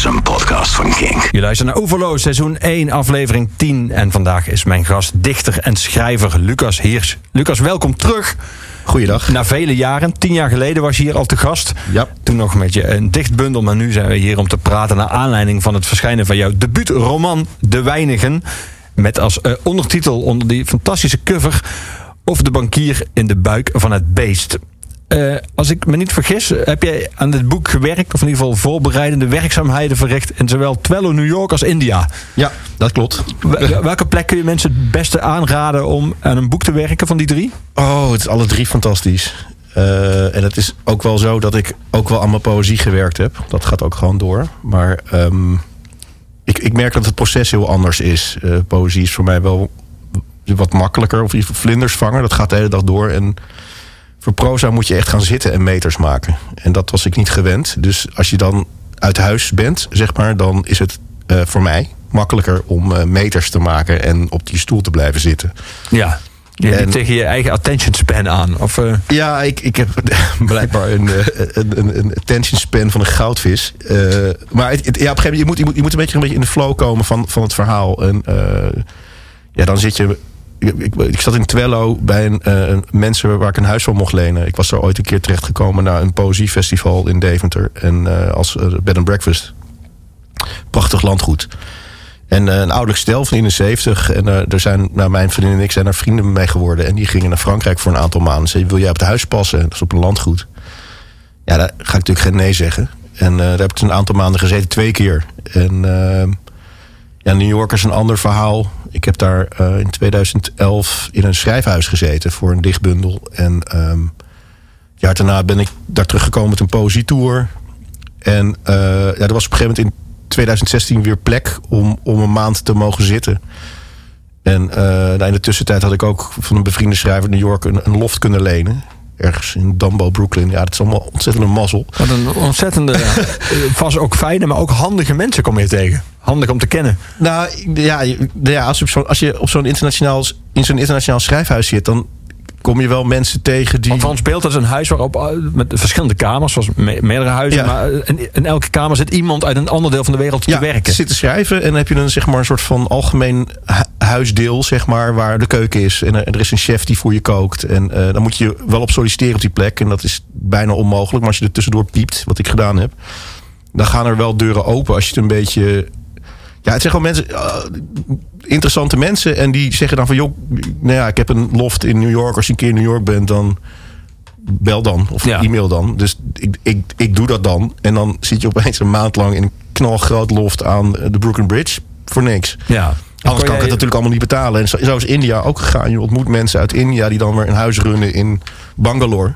is een podcast van King. Je luistert naar Oeverloos, seizoen 1, aflevering 10. En vandaag is mijn gast dichter en schrijver Lucas Heers. Lucas, welkom terug. Goeiedag. Na vele jaren, tien jaar geleden was je hier al te gast. Ja. Toen nog met je een dichtbundel, maar nu zijn we hier om te praten... naar aanleiding van het verschijnen van jouw debuutroman De Weinigen. Met als eh, ondertitel onder die fantastische cover... Of de bankier in de buik van het beest. Eh, als ik me niet vergis, heb jij aan dit boek gewerkt... of in ieder geval voorbereidende werkzaamheden verricht... in zowel Twello, New York als India. Ja, dat klopt. Wel- Welke plek kun je mensen het beste aanraden om aan een boek te werken van die drie? Oh, het is alle drie fantastisch. Eh, en het is ook wel zo dat ik ook wel aan mijn poëzie gewerkt heb. Dat gaat ook gewoon door. Maar ehm, ik, ik merk dat het proces heel anders is. Eh, poëzie is voor mij wel wat makkelijker. Of vlinders vangen. Dat gaat de hele dag door. En voor proza moet je echt gaan zitten en meters maken. En dat was ik niet gewend. Dus als je dan uit huis bent, zeg maar, dan is het eh, voor mij makkelijker om eh, meters te maken en op die stoel te blijven zitten. Ja. Je En- tegen je eigen attention span aan. Of, eh, Ja, ik, ik heb blijkbaar een, een, een, een attention span van een goudvis. Maar het, het- ja, op een gegeven moment, je moet, je moet, je moet een, beetje, een beetje in de flow komen van, van het verhaal. En ja, dan zit je... Ik, ik, zat in Twello bij een, eh, een mensen waar ik een huis van mocht lenen. Ik was er ooit een keer terechtgekomen naar een poëziefestival in Deventer. En eh, als eh, bed and breakfast. Prachtig landgoed. En een ouderlijk stel van 71. En er zijn, nou, mijn vriendin en ik zijn er vrienden mee geworden. En die gingen naar Frankrijk voor een aantal maanden. Ze wil jij op het huis passen? Dat is op een landgoed. Ja, daar ga ik natuurlijk geen nee zeggen. En daar heb ik een aantal maanden gezeten, twee keer. En eh, ja, New York is een ander verhaal. Ik heb daar eh, in 2011 in een schrijfhuis gezeten voor een dichtbundel. En het jaar daarna ben ik daar teruggekomen met een poëzietour. En eh, ja, er was op een gegeven moment in 2016 weer plek om, om een maand te mogen zitten. En nou, in de tussentijd had ik ook van een bevriende schrijver in New York een, een loft kunnen lenen. Ergens in Dumbo, Brooklyn. Ja, dat is allemaal ontzettend een mazzel. wat een ontzettende, vast ook fijne, maar ook handige mensen kom je tegen. Handig om te kennen. Nou ja, ja als je op zo'n als je op zo'n internationaal, in zo'n internationaal schrijfhuis zit, dan kom je wel mensen tegen die. Want van speelt dat is een huis waarop eh, met verschillende kamers, zoals me- meerdere huizen, Ja. maar eh, in, in elke kamer zit iemand uit een ander deel van de wereld te werken. zitten schrijven en dan heb je dan zeg maar een soort van algemeen hu- huisdeel, zeg maar, waar de keuken is. En er, er is een chef die voor je kookt. En eh, dan moet je wel op solliciteren op die plek. En dat is bijna onmogelijk. Maar als je er tussendoor piept, wat ik gedaan heb, dan gaan er wel deuren open als je het een beetje. Ja, het zijn gewoon mensen, eh, interessante mensen. En die zeggen dan van, joh, nou ja, ik heb een loft in New York. Als je een keer in New York bent, dan bel dan. Of Ja. e-mail dan. Dus ik, ik, ik doe dat dan. En dan zit je opeens een maand lang in een knalgroot loft aan de Brooklyn Bridge. Voor niks. Ja. Anders kan ik het natuurlijk allemaal niet betalen. En zo, zo is India ook gegaan. Je ontmoet mensen uit India die dan weer een huis runnen in Bangalore.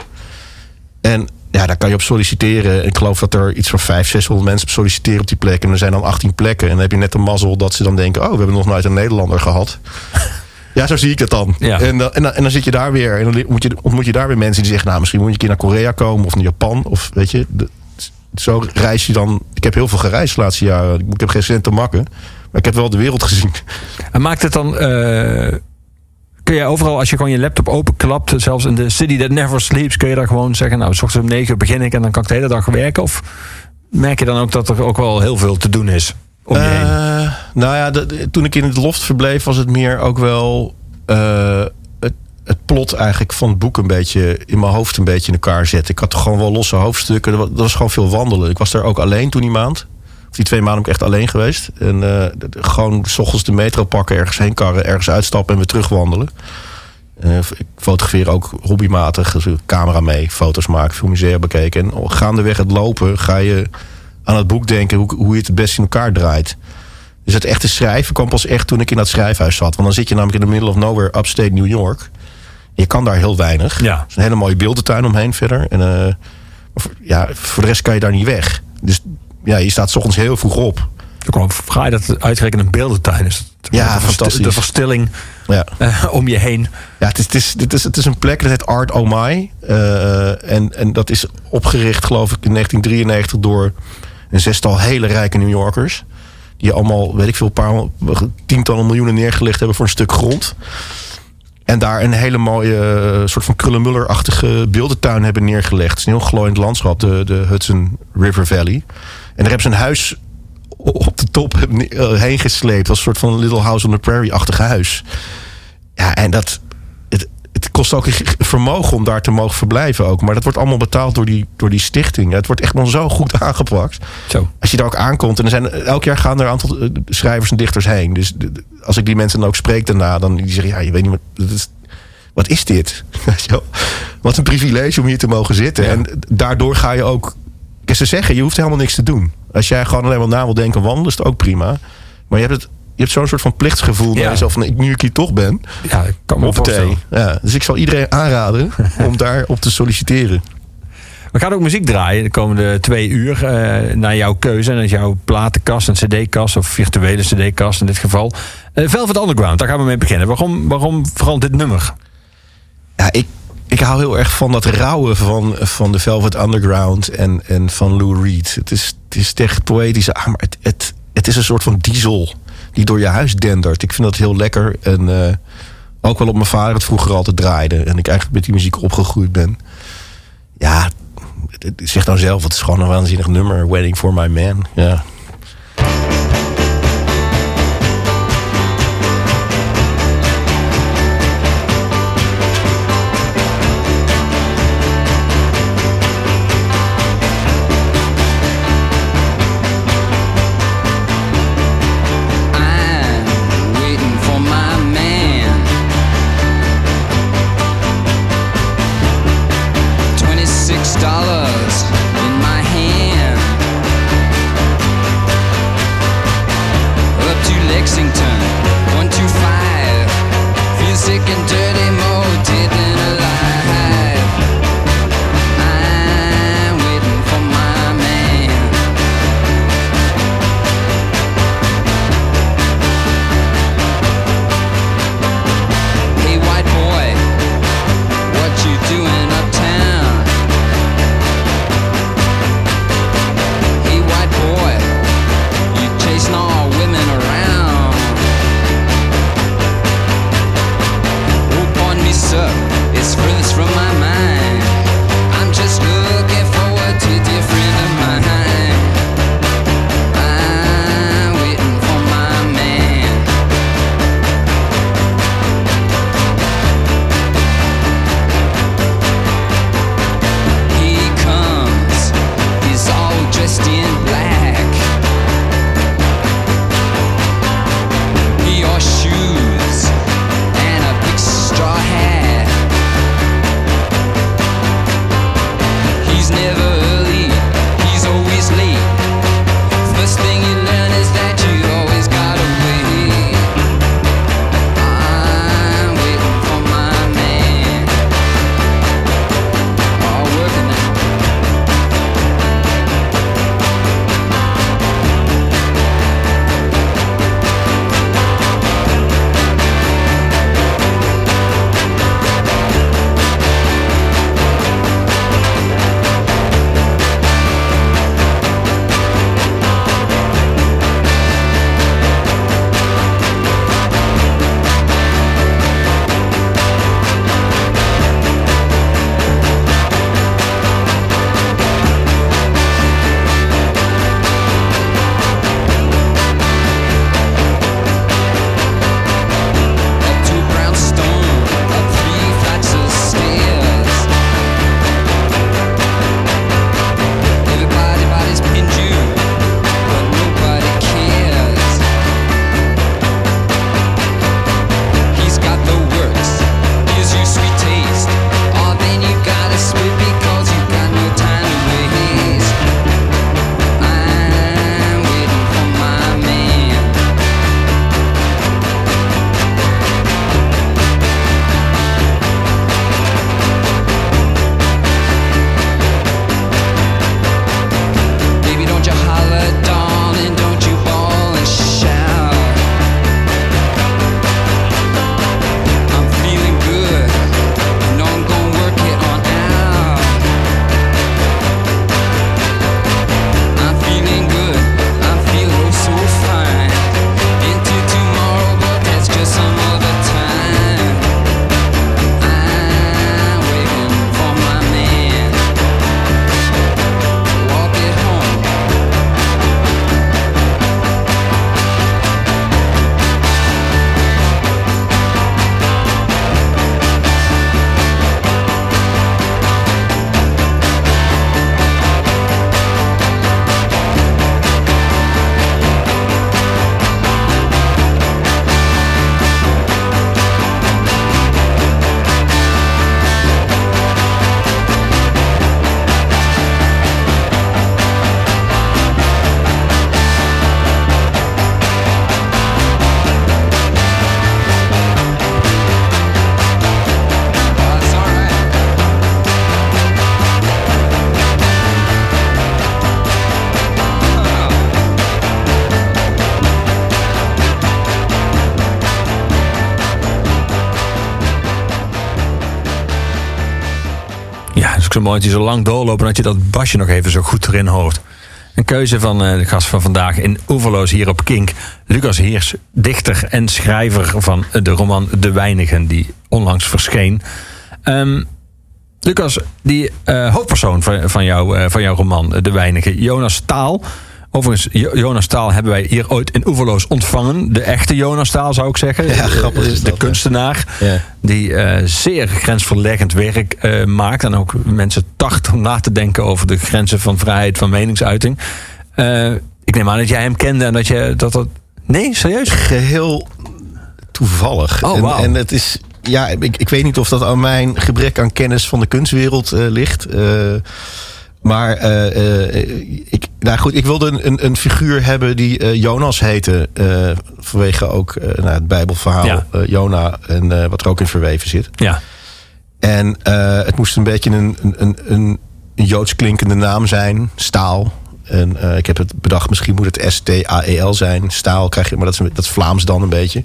En ja, daar kan je op solliciteren. En ik geloof dat er iets van 500, 600 mensen op solliciteren op die plek. En er zijn dan 18 plekken. En dan heb je net de mazzel dat ze dan denken... oh, we hebben nog nooit een Nederlander gehad. Ja, zo zie ik dat dan. Ja. En, dan, en, dan, en dan zit je daar weer. En dan moet je, ontmoet je daar weer mensen die zeggen... nou, misschien moet je een keer naar Korea komen of naar Japan. Of weet je, de- zo reis je dan... Ik heb heel veel gereisd de laatste jaren. Ik heb geen cent te makken. Maar ik heb wel de wereld gezien. En maakt het dan. eh, kun je overal, als je gewoon je laptop openklapt, zelfs in de city that never sleeps, kun je daar gewoon zeggen: Nou, s ochtends om negen uur begin ik en dan kan ik de hele dag werken? Of merk je dan ook dat er ook wel heel veel te doen is om je heen? Eh, nou ja, toen ik in het loft verbleef, was het meer ook wel eh, het, het plot eigenlijk van het boek een beetje in mijn hoofd een beetje in elkaar zetten. Ik had gewoon wel losse hoofdstukken. Er was, was gewoon veel wandelen. Ik was daar ook alleen toen die maand. Die twee maanden ik echt alleen geweest. En eh, gewoon s ochtends de metro pakken, ergens heen karren, ergens uitstappen en weer terug wandelen. Eh, ik fotografeer ook hobbymatig, dus camera mee, foto's maken, veel musea bekeken. En gaandeweg het lopen ga je aan het boek denken hoe, hoe je het het best in elkaar draait. Dus het echte schrijven kwam pas echt toen ik in dat schrijfhuis zat. Want dan zit je namelijk in the middle of nowhere, upstate New York. Je kan daar heel weinig. Ja. Er is een hele mooie beeldentuin omheen verder. En eh, ja, voor de rest kan je daar niet weg. Dus ja, je staat 's ochtends heel vroeg op. Ook al fraai dat het uitgerekend een beeldentuin is. Ja, de, fantastisch. de verstilling Ja. eh, om je heen. Ja, het is, het, is, het, is, het is een plek dat heet Art Oh My. Eh, en, en dat is opgericht, geloof ik, in 1993 door een zestal hele rijke New Yorkers. Die allemaal, weet ik veel, paar tientallen miljoenen neergelegd hebben voor een stuk grond. En daar een hele mooie eh, soort van krullenmuller-achtige beeldentuin hebben neergelegd. Het is een heel glooiend landschap, de, de Hudson River Valley. En daar hebben ze een huis op de top eh, heen gesleept. Als een soort van Little House on the Prairie-achtig huis. Ja, en dat. Het, het kost ook vermogen om daar te mogen verblijven ook. Maar dat wordt allemaal betaald door die, door die stichting. Het wordt echt nog zo goed aangepakt. Zo. Als je daar ook aankomt. En er zijn, elk jaar gaan er een aantal eh, schrijvers en dichters heen. Dus als ik die mensen dan ook spreek daarna. Dan die zeggen, ja, je weet niet wat... dat is- wat is dit? Wat een privilege om hier te mogen zitten. Ja. En daardoor ga je ook... Kijk, Ze zeggen, je hoeft helemaal niks te doen. Als jij gewoon alleen maar na wil denken wandelen, is het ook prima. Maar je hebt, het, je hebt zo'n soort van plichtsgevoel Ja. naar jezelf. Van, ik- nu ik hier toch ben, Ja, ik kan me voorstellen. Ja, dus ik zal iedereen aanraden om daarop te solliciteren. We gaan ook muziek draaien de komende twee uur. eh, naar jouw keuze. En dat is jouw platenkast, een cd-kast of virtuele cd-kast in dit geval. Eh, Velvet Underground, daar gaan we mee beginnen. Waarom, waarom vooral dit nummer? Ja, ik, ik hou heel erg van dat rauwe van, van de Velvet Underground en, en van Lou Reed. Het is, het is echt poëtisch, ah, maar het, het, het is een soort van diesel die door je huis dendert. Ik vind dat heel lekker. En eh, ook wel op mijn vader het vroeger altijd draaide. En ik eigenlijk met die muziek opgegroeid ben. Ja, het zegt nou zelf, het is gewoon een waanzinnig nummer. Waiting for my man. Ja. Zo mooi dat die zo lang doorlopen dat je dat basje nog even zo goed erin hoort. Een keuze van eh, de gast van vandaag in Oeverloos hier op Kink. Lucas Heers, dichter en schrijver van de roman De Weinigen, die onlangs verscheen. Ehm, Lucas, die eh, hoofdpersoon van, van, jou, eh, van jouw roman De Weinigen, Jonas Staal. Overigens, Jo- Jonas Staal hebben wij hier ooit in Oeverloos ontvangen. De echte Jonas Staal zou ik zeggen. Ja, grappig is de dat, hè? kunstenaar. Ja. Die eh, zeer grensverleggend werk eh, maakt. En ook mensen tacht om na te denken over de grenzen van vrijheid van meningsuiting. Eh, ik neem aan dat jij hem kende en dat je dat. dat nee, serieus? Geheel toevallig. Oh, en, wauw. en het is, ja, ik, ik weet niet of dat aan mijn gebrek aan kennis van de kunstwereld ligt. Maar ik, nou goed, ik wilde een, een, een figuur hebben die Jonas heette. Vanwege ook nou, het Bijbelverhaal Ja. eh, Jona en eh, wat er ook in verweven zit. Ja. En het moest een beetje een, een, een, een Joods klinkende naam zijn. Staal. En ik heb het bedacht, misschien moet het S-T-A-E-L zijn. Staal krijg je, maar dat is, dat is Vlaams dan een beetje.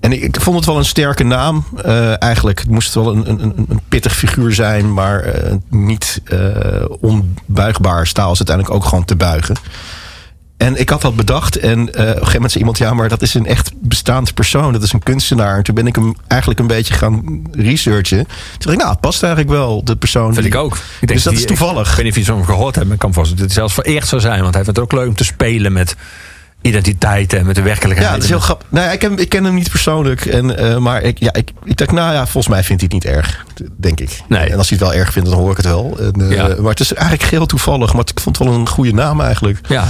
En ik, ik vond het wel een sterke naam. eh, eigenlijk. Het moest wel een, een, een- pittig figuur zijn, maar niet eh, onbuigbaar. Staal is uiteindelijk ook gewoon te buigen. En ik had dat bedacht. En eh, op een gegeven moment zei iemand: Ja, maar dat is een echt bestaand persoon. Dat is een kunstenaar. En toen ben ik hem eigenlijk een beetje gaan researchen. Toen dacht ik: Nou, het past eigenlijk wel, de persoon. Vind ik ook. Ik denk dus dat die- is toevallig. Ik, weet niet of je zo'n gehoord hebt, maar ik kan vast dat het zelfs vereerd zou zijn. Want hij vindt het ook leuk om te spelen met identiteiten en met de werkelijkheid. Ja, dat is heel grappig. Nou ja, ik, ken, ik ken hem niet persoonlijk. En, eh, maar ik, ja, ik, ik dacht, nou ja, volgens mij vindt hij het niet erg. Denk ik. Nee. En als hij het wel erg vindt, dan hoor ik het wel. En, eh, Ja. Maar het is eigenlijk heel toevallig. Maar ik vond het wel een goede naam eigenlijk. Ja.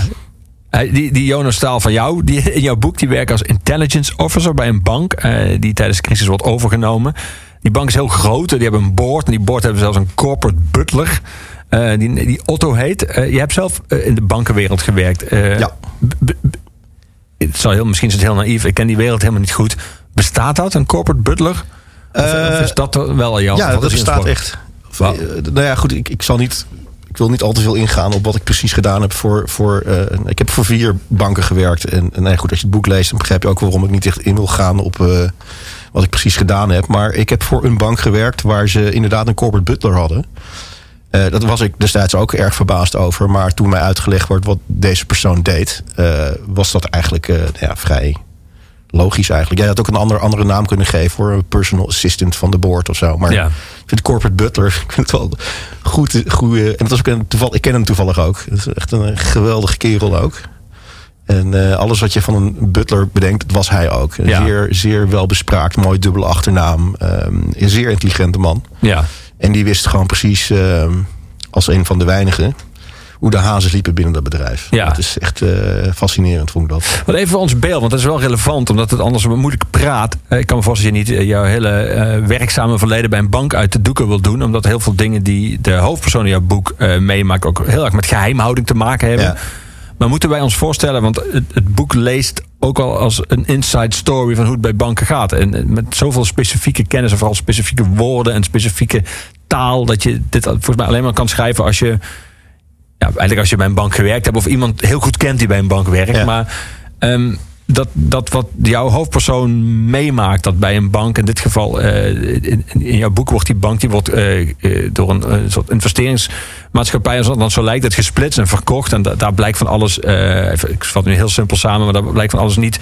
Hij- Die, die Jonas Staal van jou, die in jouw boek, die werkt als intelligence officer bij een bank eh, die tijdens de crisis wordt overgenomen. Die bank is heel groot, die hebben een board en die board hebben zelfs een corporate butler. eh, die, die Otto heet. Eh, je hebt zelf eh, in de bankenwereld gewerkt. Eh, Ja. het zal heel, misschien is het heel naïef, ik ken die wereld helemaal niet goed. Bestaat dat, een corporate butler? Of, Eh, of is dat wel jouw ja, dat bestaat echt. Eh, nou ja, goed, ik, ik zal niet. Ik wil niet al te veel ingaan op wat ik precies gedaan heb voor. voor eh, ik heb voor vier banken gewerkt. En, en goed, als je het boek leest, dan begrijp je ook waarom ik niet echt in wil gaan op eh, wat ik precies gedaan heb. Maar ik heb voor een bank gewerkt waar ze inderdaad een corporate butler hadden. Eh, dat was ik destijds ook erg verbaasd over. Maar toen mij uitgelegd wordt wat deze persoon deed, was dat eigenlijk ja, vrij logisch eigenlijk. Jij had ook een ander, andere naam kunnen geven voor een personal assistant van de board of zo. Maar Ja. ik vind corporate butler, ik vind het wel goed. goed en dat was ook een toeval, ik ken hem toevallig ook. Het is echt een geweldige kerel ook. En eh, alles wat je van een butler bedenkt, dat was hij ook. Een Ja. zeer, zeer welbespraakt, mooi dubbele achternaam. ehm, een zeer intelligente man. Ja. En die wist gewoon precies, ehm, als een van de weinigen, hoe de hazen liepen binnen dat bedrijf. Ja. Dat is echt eh, fascinerend, vond ik dat. Wat even voor ons beeld, want dat is wel relevant, omdat het anders moeilijk praat. Eh, Ik kan me voorstellen dat je niet eh, jouw hele werkzame verleden bij een bank uit de doeken wil doen, omdat heel veel dingen die de hoofdpersoon in jouw boek meemaakt ook heel erg met geheimhouding te maken hebben. Ja. Maar moeten wij ons voorstellen, want het, het boek leest ook al als een inside story van hoe het bij banken gaat. En met zoveel specifieke kennis en vooral specifieke woorden en specifieke taal, dat je dit volgens mij alleen maar kan schrijven als je ja, eigenlijk als je bij een bank gewerkt hebt of iemand heel goed kent die bij een bank werkt. Ja. Maar ehm, dat, dat wat jouw hoofdpersoon meemaakt, dat bij een bank, in dit geval eh, in, in jouw boek wordt die bank die wordt eh, eh, door een soort investeringsmaatschappij, als dan zo lijkt het, gesplitst en verkocht. En da- daar blijkt van alles, even, ik vat het nu heel simpel samen, maar daar blijkt van alles niet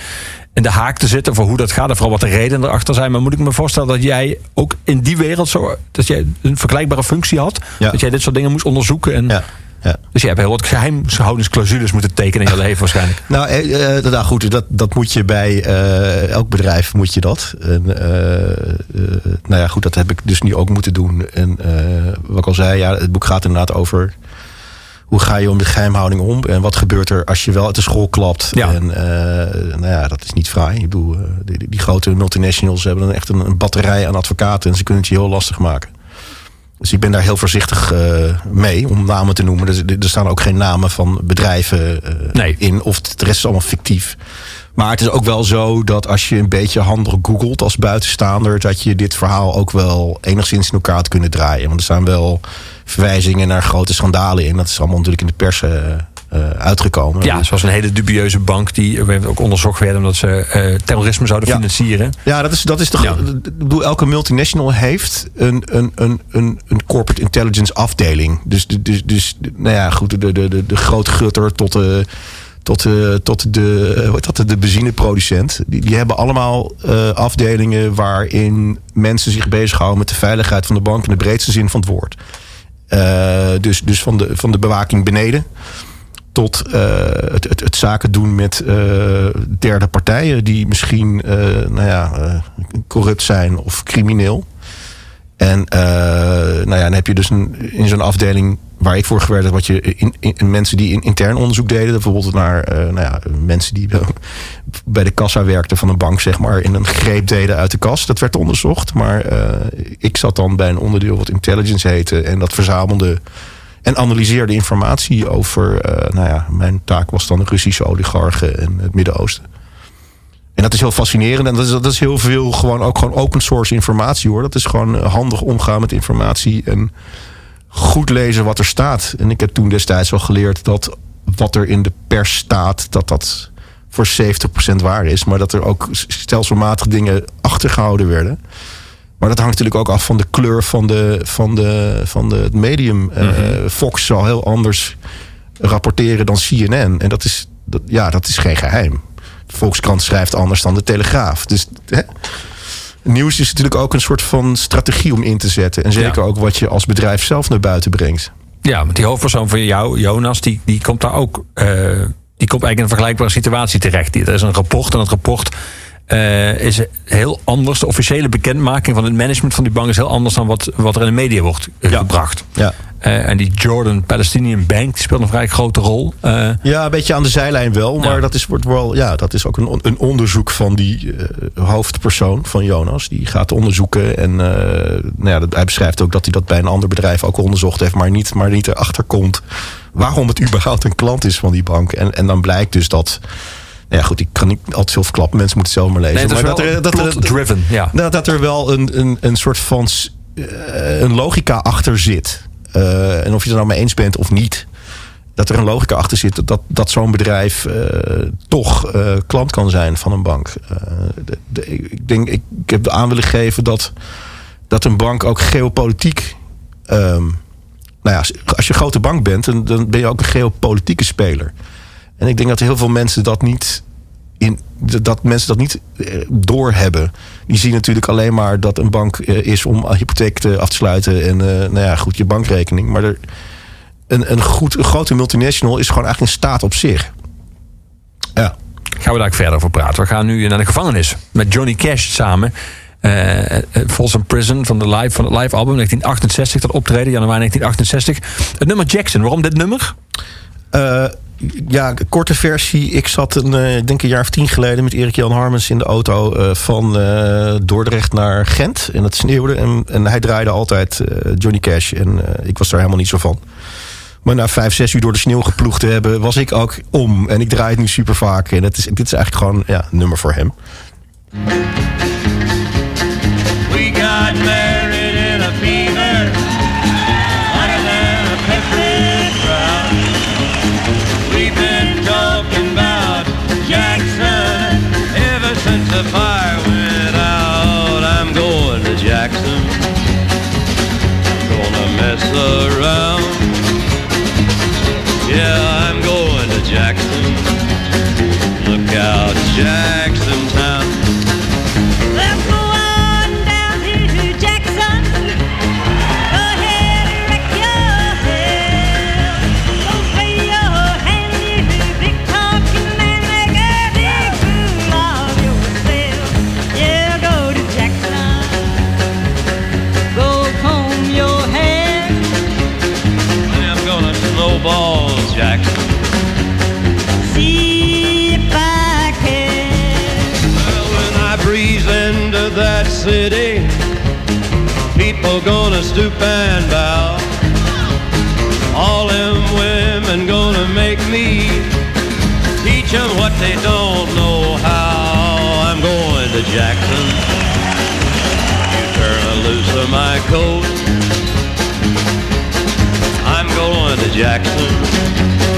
in de haak te zitten voor hoe dat gaat en vooral wat de redenen erachter zijn. Maar moet ik me voorstellen dat jij ook in die wereld zo, dat jij een vergelijkbare functie had, Ja. dat jij dit soort dingen moest onderzoeken en Ja. Ja. dus je hebt heel wat geheimhoudingsclausules moeten tekenen in je leven waarschijnlijk. Nou, eh, eh, nou goed, dat, dat moet je bij eh, elk bedrijf moet je dat. En, eh, eh, nou ja, goed, dat heb ik dus nu ook moeten doen. En eh, wat ik al zei, ja, het boek gaat inderdaad over hoe ga je om de geheimhouding om en wat gebeurt er als je wel uit de school klapt. Ja. En eh, nou ja, dat is niet fraai. Ik bedoel, die, die- die grote multinationals hebben dan echt een, een batterij aan advocaten en ze kunnen het je heel lastig maken. Dus ik ben daar heel voorzichtig eh, mee om namen te noemen. Dus, er staan ook geen namen van bedrijven eh, Nee. in. Of de rest is allemaal fictief. Maar het is ook wel zo dat als je een beetje handig googelt als buitenstaander... dat je dit verhaal ook wel enigszins in elkaar had kunnen draaien. Want er staan wel verwijzingen naar grote schandalen in. Dat is allemaal natuurlijk in de pers eh, eh, uitgekomen. Ja, zoals een hele dubieuze bank die eh, ook onderzocht werd omdat ze eh, terrorisme zouden Ja. financieren. Ja, dat is, dat is de. Ja. Ik bedoel, elke multinational heeft een, een, een, een, een corporate intelligence afdeling. Dus, de- dus, dus nou ja, goed, de, de, de, de grootgutter tot de. Tot, de, tot de, eh, heet dat, de benzineproducent. Die, die hebben allemaal eh, afdelingen waarin mensen zich bezighouden met de veiligheid van de bank in de breedste zin van het woord. Eh, dus dus van, de, van de bewaking beneden tot eh, het, het, het zaken doen met eh, derde partijen die misschien eh, nou ja, corrupt zijn of crimineel. En nou ja, dan heb je dus een, in zo'n afdeling waar ik voor gewerkt heb, wat je in, mensen die in intern onderzoek deden, bijvoorbeeld naar nou ja, mensen die bij de kassa werkten van een bank, zeg maar, in een greep deden uit de kas. Dat werd onderzocht. Maar ik zat dan bij een onderdeel wat intelligence heette en dat verzamelde en analyseerde informatie over, eh, nou ja, mijn taak was dan de Russische oligarchen en het Midden-Oosten. En dat is heel fascinerend. En dat is, dat is heel veel gewoon ook gewoon open source informatie hoor. Dat is gewoon handig omgaan met informatie en goed lezen wat er staat. En ik heb toen destijds al geleerd dat wat er in de pers staat, dat dat voor 70% waar is. Maar dat er ook stelselmatig dingen achtergehouden werden. Maar dat hangt natuurlijk ook af van de kleur van, de, van, de, van de, het medium. Eh, Fox zal heel anders rapporteren dan CNN. En dat is, dat, ja, dat is geen geheim. De Volkskrant schrijft anders dan de Telegraaf. Dus hè? nieuws is natuurlijk ook een soort van strategie om in te zetten. En zeker Ja. ook wat je als bedrijf zelf naar buiten brengt. Ja, want die hoofdpersoon van jou, Jonas, die, die komt daar ook. eh, die komt eigenlijk in een vergelijkbare situatie terecht. Er is een rapport en dat rapport eh, is heel anders. De officiële bekendmaking van het management van die bank is heel anders dan wat, wat er in de media wordt eh, Ja. gebracht. Ja. Eh, en die Jordan Palestinian Bank die speelt een vrij grote rol. Ja, een beetje aan de zijlijn wel. Maar Ja. dat, is, wordt wel, ja, dat is ook een, een onderzoek van die hoofdpersoon van Jonas. Die gaat onderzoeken. En nou ja, hij beschrijft ook dat hij dat bij een ander bedrijf ook onderzocht heeft. Maar niet, maar niet erachter komt waarom het überhaupt een klant is van die bank. En, en dan blijkt dus dat... Ja, goed, ik kan niet altijd veel verklappen. Mensen moeten het zelf maar lezen. nee, maar dat er, dat er, plot-driven. Ja. nou, dat er wel een, een, een soort van eh, een logica achter zit. Eh, en of je het er nou mee eens bent of niet. Dat er een logica achter zit dat, dat, dat zo'n bedrijf eh, toch klant kan zijn van een bank. De- de- ik denk, ik, ik heb aan willen geven dat, dat een bank ook geopolitiek. ehm, nou ja, als- als je een grote bank bent, dan, dan ben je ook een geopolitieke speler. En ik denk dat heel veel mensen dat niet in, dat mensen dat niet eh, doorhebben. Die zien natuurlijk alleen maar dat een bank eh, is om een hypotheek te, af te sluiten en eh, nou ja, goed, je bankrekening. Maar er, een, een, goed, een grote multinational is gewoon eigenlijk een staat op zich. Ja. Gaan we daar ook verder over praten. We gaan nu naar de gevangenis met Johnny Cash samen. eh, Folsom Prison van, de live, van het live album 1968. Dat optreden, januari 1968. Het nummer Jackson. Waarom dit nummer? Eh, ja, korte versie. Ik zat een, eh, ik denk een jaar of tien geleden met Erik Jan Harmens in de auto eh, van eh, Dordrecht naar Gent. En het sneeuwde. En, en hij draaide altijd Johnny Cash. En ik was daar helemaal niet zo van. Maar na vijf, zes uur door de sneeuw geploegd te hebben, was ik ook om. En ik draai het nu super vaak. En het is, dit is eigenlijk gewoon ja, een nummer voor hem. We got married Yeah, I'm going to Jackson. Look out, Jackson city, people gonna stoop and bow. All them women gonna make me teach 'em what they don't know how. I'm going to Jackson. You turn loose of my coat. I'm going to Jackson.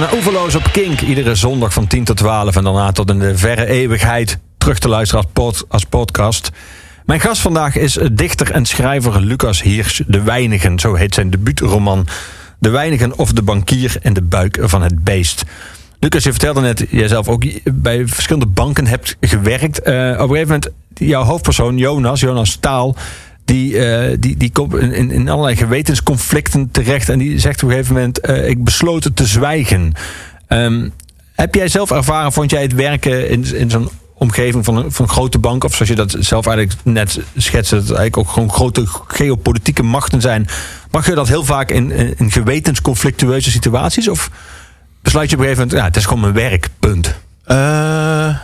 Je luistert naar Oeverloos op Kink. Iedere zondag van 10 tot 12 en daarna tot in de verre eeuwigheid terug te luisteren als, pod- als podcast. Mijn gast vandaag is dichter en schrijver Lucas Hiers De Weinigen. Zo heet zijn debuutroman. De Weinigen of de bankier in de buik van het beest. Lucas, je vertelde net, jij zelf ook bij verschillende banken hebt gewerkt. Eh, op een gegeven moment, jouw hoofdpersoon Jonas, Jonas Staal... Die, eh, die, die komt in, allerlei gewetensconflicten terecht. En die zegt op een gegeven moment: eh, Ik besloot te zwijgen. Ehm, heb jij zelf ervaren, vond jij het werken in, in zo'n omgeving van een, van een grote bank, of zoals je dat zelf eigenlijk net schetste, dat het eigenlijk ook gewoon grote geopolitieke machten zijn. Mag je dat heel vaak in, in, gewetensconflictueuze situaties? Of besluit je op een gegeven moment, ja, het is gewoon mijn werk, punt. Eh,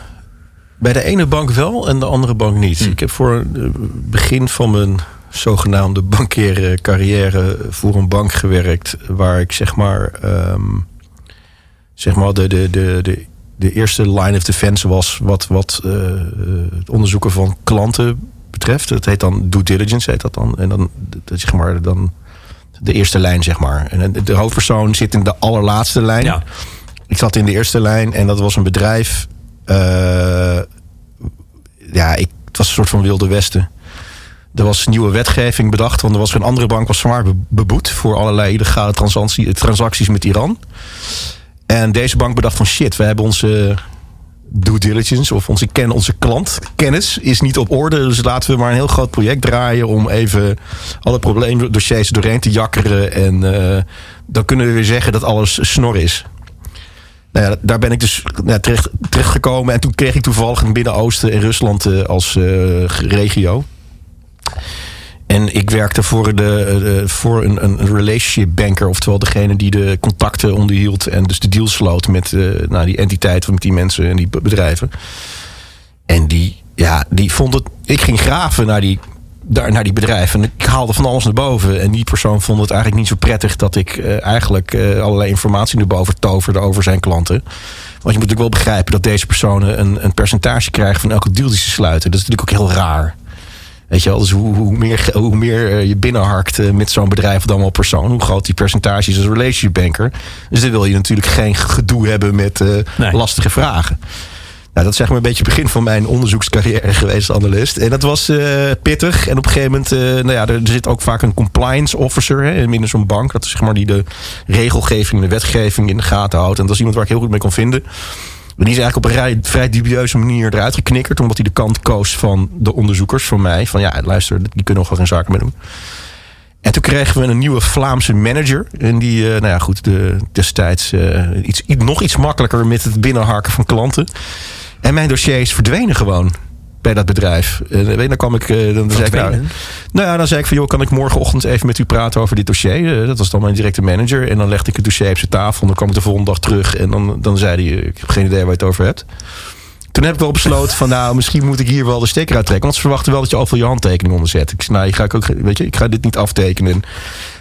bij de ene bank wel en de andere bank niet. Ik heb voor het begin van mijn zogenaamde bankaire carrière voor een bank gewerkt. Waar ik zeg maar, ehm, zeg maar de, de, de, de, de eerste line of defense was wat, wat eh, het onderzoeken van klanten betreft. Dat heet dan due diligence, heet dat dan. En dan, dat, zeg maar, dan de eerste lijn, zeg maar. En de hoofdpersoon zit in de allerlaatste lijn. Ja. Ik zat in de eerste lijn en dat was een bedrijf. Eh, ja, ik, het was een soort van Wilde Westen. Er was nieuwe wetgeving bedacht, want er was een andere bank was zwaar be- beboet voor allerlei illegale transactie, transacties met Iran. En deze bank bedacht van shit, we hebben onze due diligence of onze, ken, onze klantkennis is niet op orde. Dus laten we maar een heel groot project draaien om even alle probleemdossiers doorheen te jakkeren. En eh, dan kunnen we weer zeggen dat alles snor is. Nou ja, daar ben ik dus ja, terecht, terechtgekomen. En toen kreeg ik toevallig het Midden-Oosten en Rusland eh, als eh, regio. En ik werkte voor, de, de- voor een, een relationship banker. Oftewel degene die de contacten onderhield. En dus de deals sloot met eh, nou, die entiteiten, met die mensen en die be- bedrijven. En die, ja, die vond het... Ik ging graven naar die, daar, naar die bedrijven. En ik haalde van alles naar boven. En die persoon vond het eigenlijk niet zo prettig... dat ik eh, eigenlijk eh, allerlei informatie naar boven toverde over zijn klanten. Want je moet natuurlijk wel begrijpen dat deze personen... een, een percentage krijgen van elke deal die ze sluiten. Dat is natuurlijk ook heel raar. Weet je wel, dus hoe, hoe meer, hoe meer eh, je binnenharkt met zo'n bedrijf dan wel persoon, hoe groot die percentage is als relationship banker. Dus dan wil je natuurlijk geen gedoe hebben met Nee. lastige vragen. Nou, dat is zeg maar een beetje het begin van mijn onderzoekscarrière geweest analist. En dat was eh, pittig. En op een gegeven moment, eh, nou ja, er, zit ook vaak een compliance officer hè, binnen zo'n bank. Dat is zeg maar die de regelgeving, de wetgeving in de gaten houdt. En dat is iemand waar ik heel goed mee kon vinden. Maar die is eigenlijk op een vrij, vrij dubieuze manier eruit geknikkerd. Omdat hij de kant koos van de onderzoekers, van mij. Van ja, luister, die kunnen nog wel geen zaken mee doen. En toen kregen we een nieuwe Vlaamse manager. En die, eh, nou ja, goed, de, destijds eh, iets, iets- nog iets makkelijker met het binnenharken van klanten. En mijn dossiers verdwenen gewoon bij dat bedrijf. En je, dan kwam ik. dan zei ik, nou, nou ja, dan zei ik van joh, kan ik morgenochtend even met u praten over dit dossier? Dat was dan mijn directe manager. En dan legde ik het dossier op zijn tafel. En dan kwam ik de volgende dag terug. En dan, dan zei hij: Ik heb geen idee waar je het over hebt. Toen heb ik wel besloten van nou, misschien moet ik hier wel de stekker uittrekken. Want ze verwachten wel dat je overal je handtekening onder zet. Ik zei, nou, ga ik ook, weet je, ik ga dit niet aftekenen.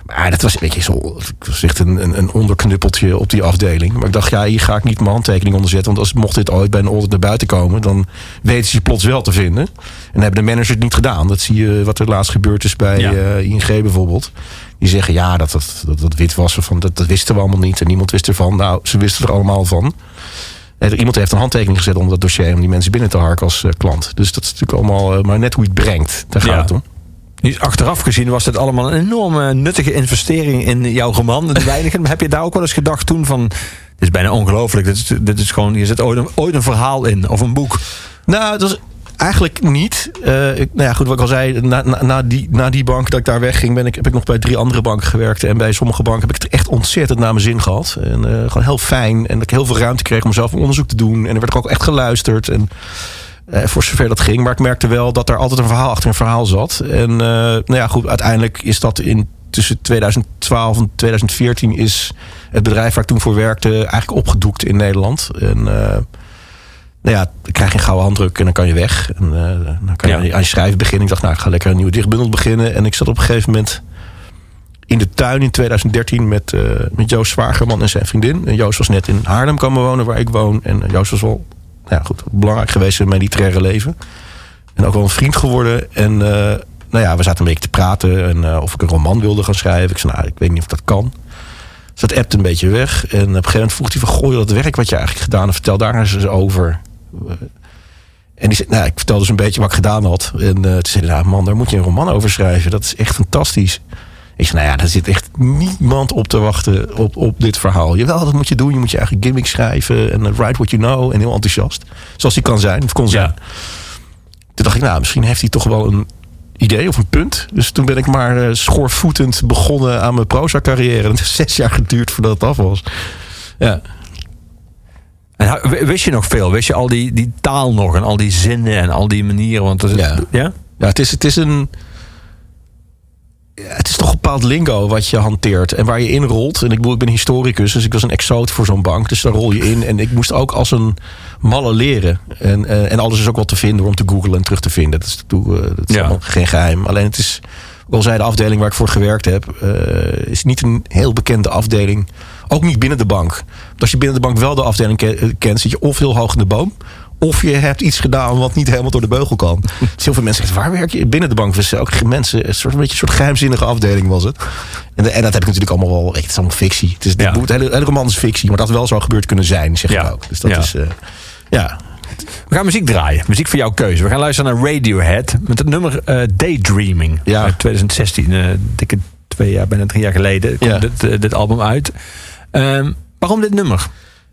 Maar dat was, weet je, zo, was echt een, een, een onderknuppeltje op die afdeling. Maar ik dacht, ja, hier ga ik niet mijn handtekening onder zetten. Want als mocht dit ooit bij een audit naar buiten komen, dan weten ze je plots wel te vinden. En hebben de managers het niet gedaan. Dat zie je wat er laatst gebeurd is bij Ja. eh, ING bijvoorbeeld. Die zeggen, ja, dat, dat, dat, dat witwassen, van, dat, dat wisten we allemaal niet. En niemand wist ervan. Nou, ze wisten er allemaal van. Eh, Iemand heeft een handtekening gezet onder dat dossier om die mensen binnen te harken als eh, klant. Dus dat is natuurlijk allemaal, eh, maar net hoe je het brengt. Daar gaat Ja. het om. Achteraf gezien was dit allemaal een enorme nuttige investering in jouw roman, De Weinigen. Maar heb je daar ook wel eens gedacht toen van... Dit is bijna ongelooflijk. Dit is, dit is gewoon, hier zit ooit een, ooit een verhaal in. Of een boek. Nou, het was Eigenlijk niet. Eh, nou ja, goed, wat ik al zei, na, na, die, na die bank dat ik daar wegging, ben ik, heb ik nog bij drie andere banken gewerkt. En bij sommige banken heb ik het echt ontzettend naar mijn zin gehad. En eh, gewoon heel fijn. En dat ik heel veel ruimte kreeg om zelf onderzoek te doen. En er werd ook echt geluisterd. En eh, voor zover dat ging. Maar ik merkte wel dat er altijd een verhaal achter een verhaal zat. En nou ja, goed, uiteindelijk is dat in tussen 2012 en 2014 is het bedrijf waar ik toen voor werkte eigenlijk opgedoekt in Nederland. En nou ja, dan krijg je een gouden handdruk en dan kan je weg. En eh, dan kan je Ja. aan je- schrijven beginnen. Ik dacht, nou, ik ga lekker een nieuwe dichtbundel beginnen. En ik zat op een gegeven moment in de tuin in 2013 met, eh, met Joost Zwagerman en zijn vriendin. En Joost was net in Haarlem komen wonen, waar ik woon. En eh, Joost was wel nou ja, goed, belangrijk geweest in mijn literaire leven. En ook wel een vriend geworden. En nou ja, we zaten een beetje te praten. En of ik een roman wilde gaan schrijven. Ik zei, nou, ik weet niet of dat kan. Dus dat appte een beetje weg. En op een gegeven moment vroeg hij van... Gooi dat werk wat je eigenlijk gedaan hebt, vertel daar eens over. Eh, En die zei, nou, ik vertelde dus een beetje wat ik gedaan had. En eh toen zei nou man, daar moet je een roman over schrijven. Dat is echt fantastisch. Ik zei, nou ja, daar zit echt niemand op te wachten op, op dit verhaal. Jawel, dat moet je doen. Je moet je eigen gimmick schrijven. En eh, write what you know. En heel enthousiast. Zoals hij kan zijn, of kon zijn. Toen dacht ik, nou, misschien heeft hij toch wel een idee of een punt. Dus toen ben ik maar schoorvoetend begonnen aan mijn proza carrière. En het heeft zes jaar geduurd voordat het af was. Ja. En wist je nog veel? Wist je al die, die taal nog en al die zinnen en al die manieren? Want er, Ja. ja? Ja, het is, het is een. ja, Het is toch een bepaald lingo wat je hanteert en waar je in rolt. En ik, bedoel, ik ben historicus, dus ik was een exoot voor zo'n bank. Dus daar rol je in. En ik moest ook als een malle leren. En, eh, en alles is ook wel te vinden om te googlen en terug te vinden. Dat is, eh, dat is Ja. geen geheim. Alleen het is, al zei de afdeling waar ik voor gewerkt heb, eh, is niet een heel bekende afdeling. Ook niet binnen de bank. Want als je binnen de bank wel de afdeling ke- eh, kent, zit je of heel hoog in de boom. Of je hebt iets gedaan wat niet helemaal door de beugel kan. Dus heel veel mensen zeggen, waar werk je? Binnen de bank. Ook mensen, een soort, een beetje een soort geheimzinnige afdeling was het. En, en dat heb ik natuurlijk allemaal wel, het is allemaal fictie. Het, is, Ja. het hele, hele roman is fictie, maar dat wel zo gebeurd kunnen zijn, zeg Ja. ik ook. Dus dat Ja. is, eh, ja. We gaan muziek draaien. Muziek voor jouw keuze. We gaan luisteren naar Radiohead met het nummer eh, Daydreaming. Ja. Uit 2016. eh dikke twee jaar, bijna drie jaar geleden Ja. dit, eh, dit album uit. Ehm, waarom dit nummer?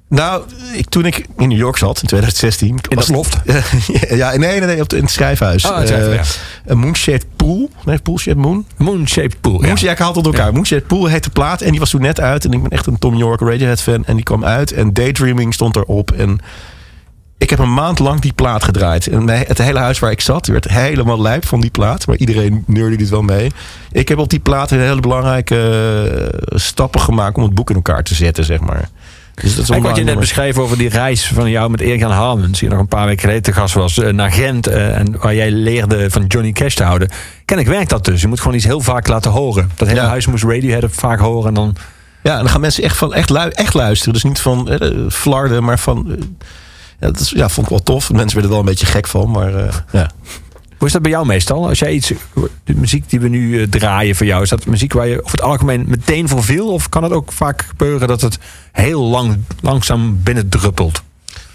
Nou, ik, toen ik in New York zat in 2016. In dat loft? ja, nee, nee, nee op de, in het schrijfhuis. Oh, het schrijfhuis, Eh, ja. Een Moonshaped Pool. Nee, Poolshaped Moon. Moon Shaped Pool. Ja. Moon, ja, ik haal het onder elkaar. Moonshaped Pool heet de plaat. En die was toen net uit. En ik ben echt een Tom York Radiohead fan. En die kwam uit. En Daydreaming stond erop. En ik heb een maand lang die plaat gedraaid. En het hele huis waar ik zat werd helemaal lijp van die plaat. Maar iedereen neurde dit wel mee. Ik heb op die plaat een hele belangrijke eh, stappen gemaakt om het boek in elkaar te zetten, zeg maar. Dus dat is wat je net beschreef over die reis van jou met Erik-Jan Harmens, die nog een paar weken geleden te gast was, eh, naar Gent. eh, en waar jij leerde van Johnny Cash te houden. Kennelijk werkt dat dus. Je moet gewoon iets heel vaak laten horen. Dat hele Ja. huis moest Radiohead vaak horen. En dan, Ja, en dan gaan mensen echt, van, echt, lu- echt luisteren. Dus niet van eh, flarden, maar van... eh, ja, dat is, ja, vond ik wel tof. Mensen werden er wel een beetje gek van, maar eh, ja. hoe is dat bij jou meestal? Als jij iets, de muziek die we nu eh, draaien voor jou, is dat muziek waar je over het algemeen meteen voor viel? Of kan het ook vaak gebeuren dat het heel lang, langzaam binnendruppelt?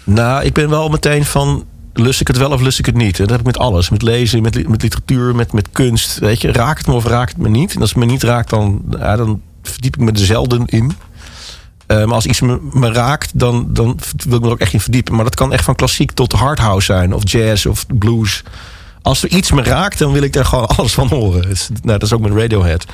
Nou, ik ben wel meteen van... Lust ik het wel of lust ik het niet? En dat heb ik met alles. Met lezen, met, met literatuur, met, met kunst. Weet je, raakt het me of raakt het me niet? En als het me niet raakt, dan, ja, dan verdiep ik me er zelden in. Eh, maar als iets me, raakt, dan, dan wil ik me er ook echt in verdiepen. Maar dat kan echt van klassiek tot hardhouse zijn. Of jazz of blues. Als er iets me raakt, dan wil ik daar gewoon alles van horen. Nou, dat is ook met Radiohead.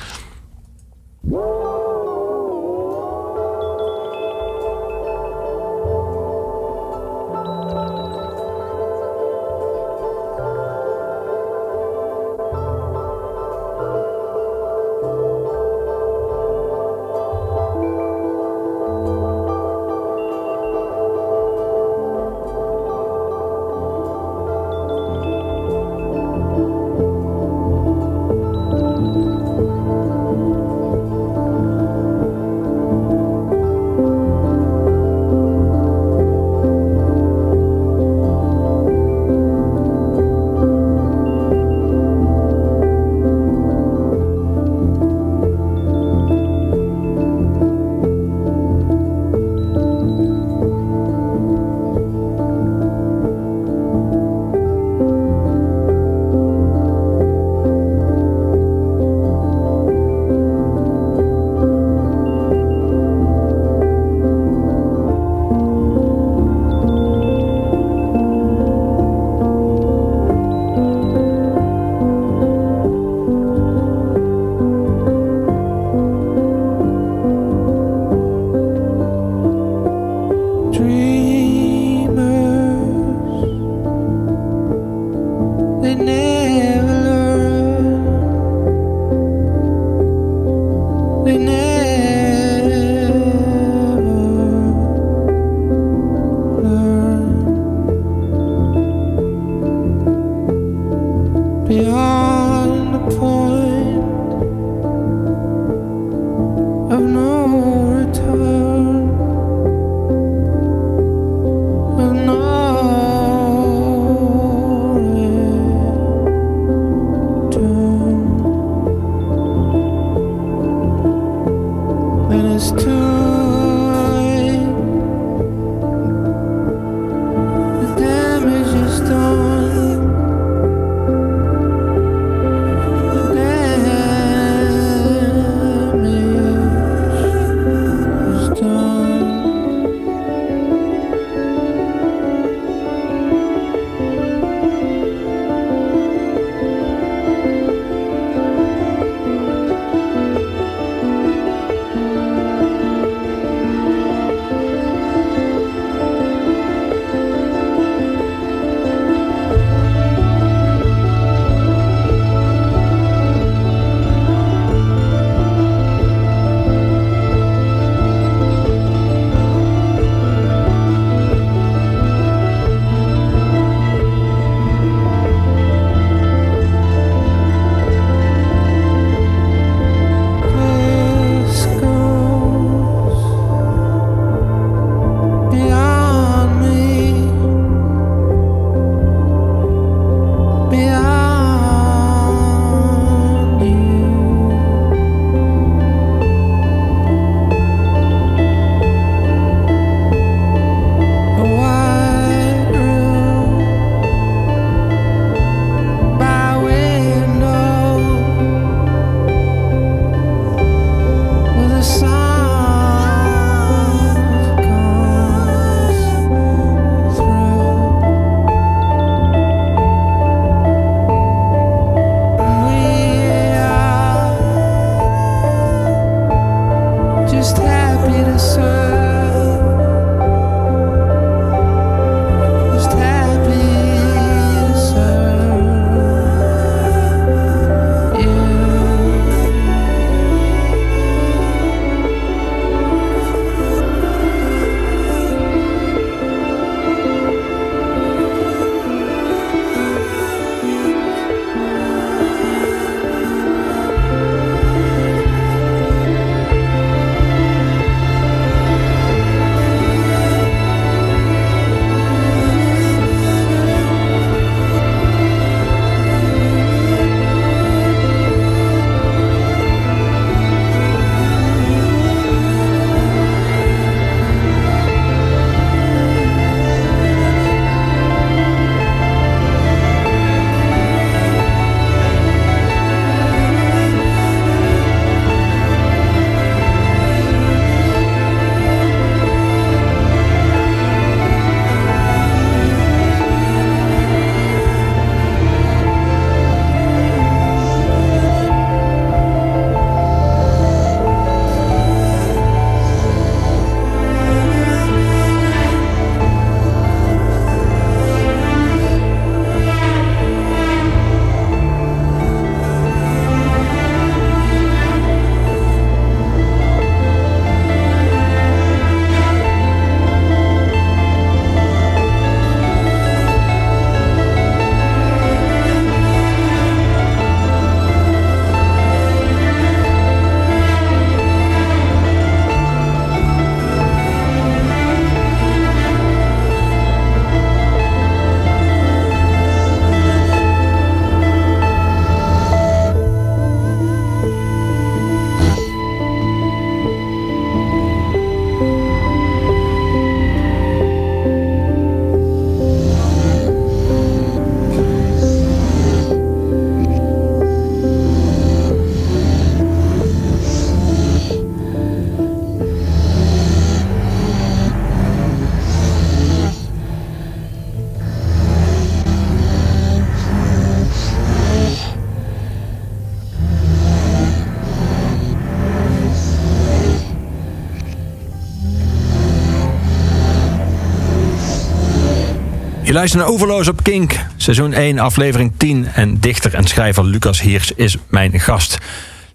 Luistert naar Overloos op Kink, seizoen 1, aflevering 10. En dichter en schrijver Lucas Heers is mijn gast.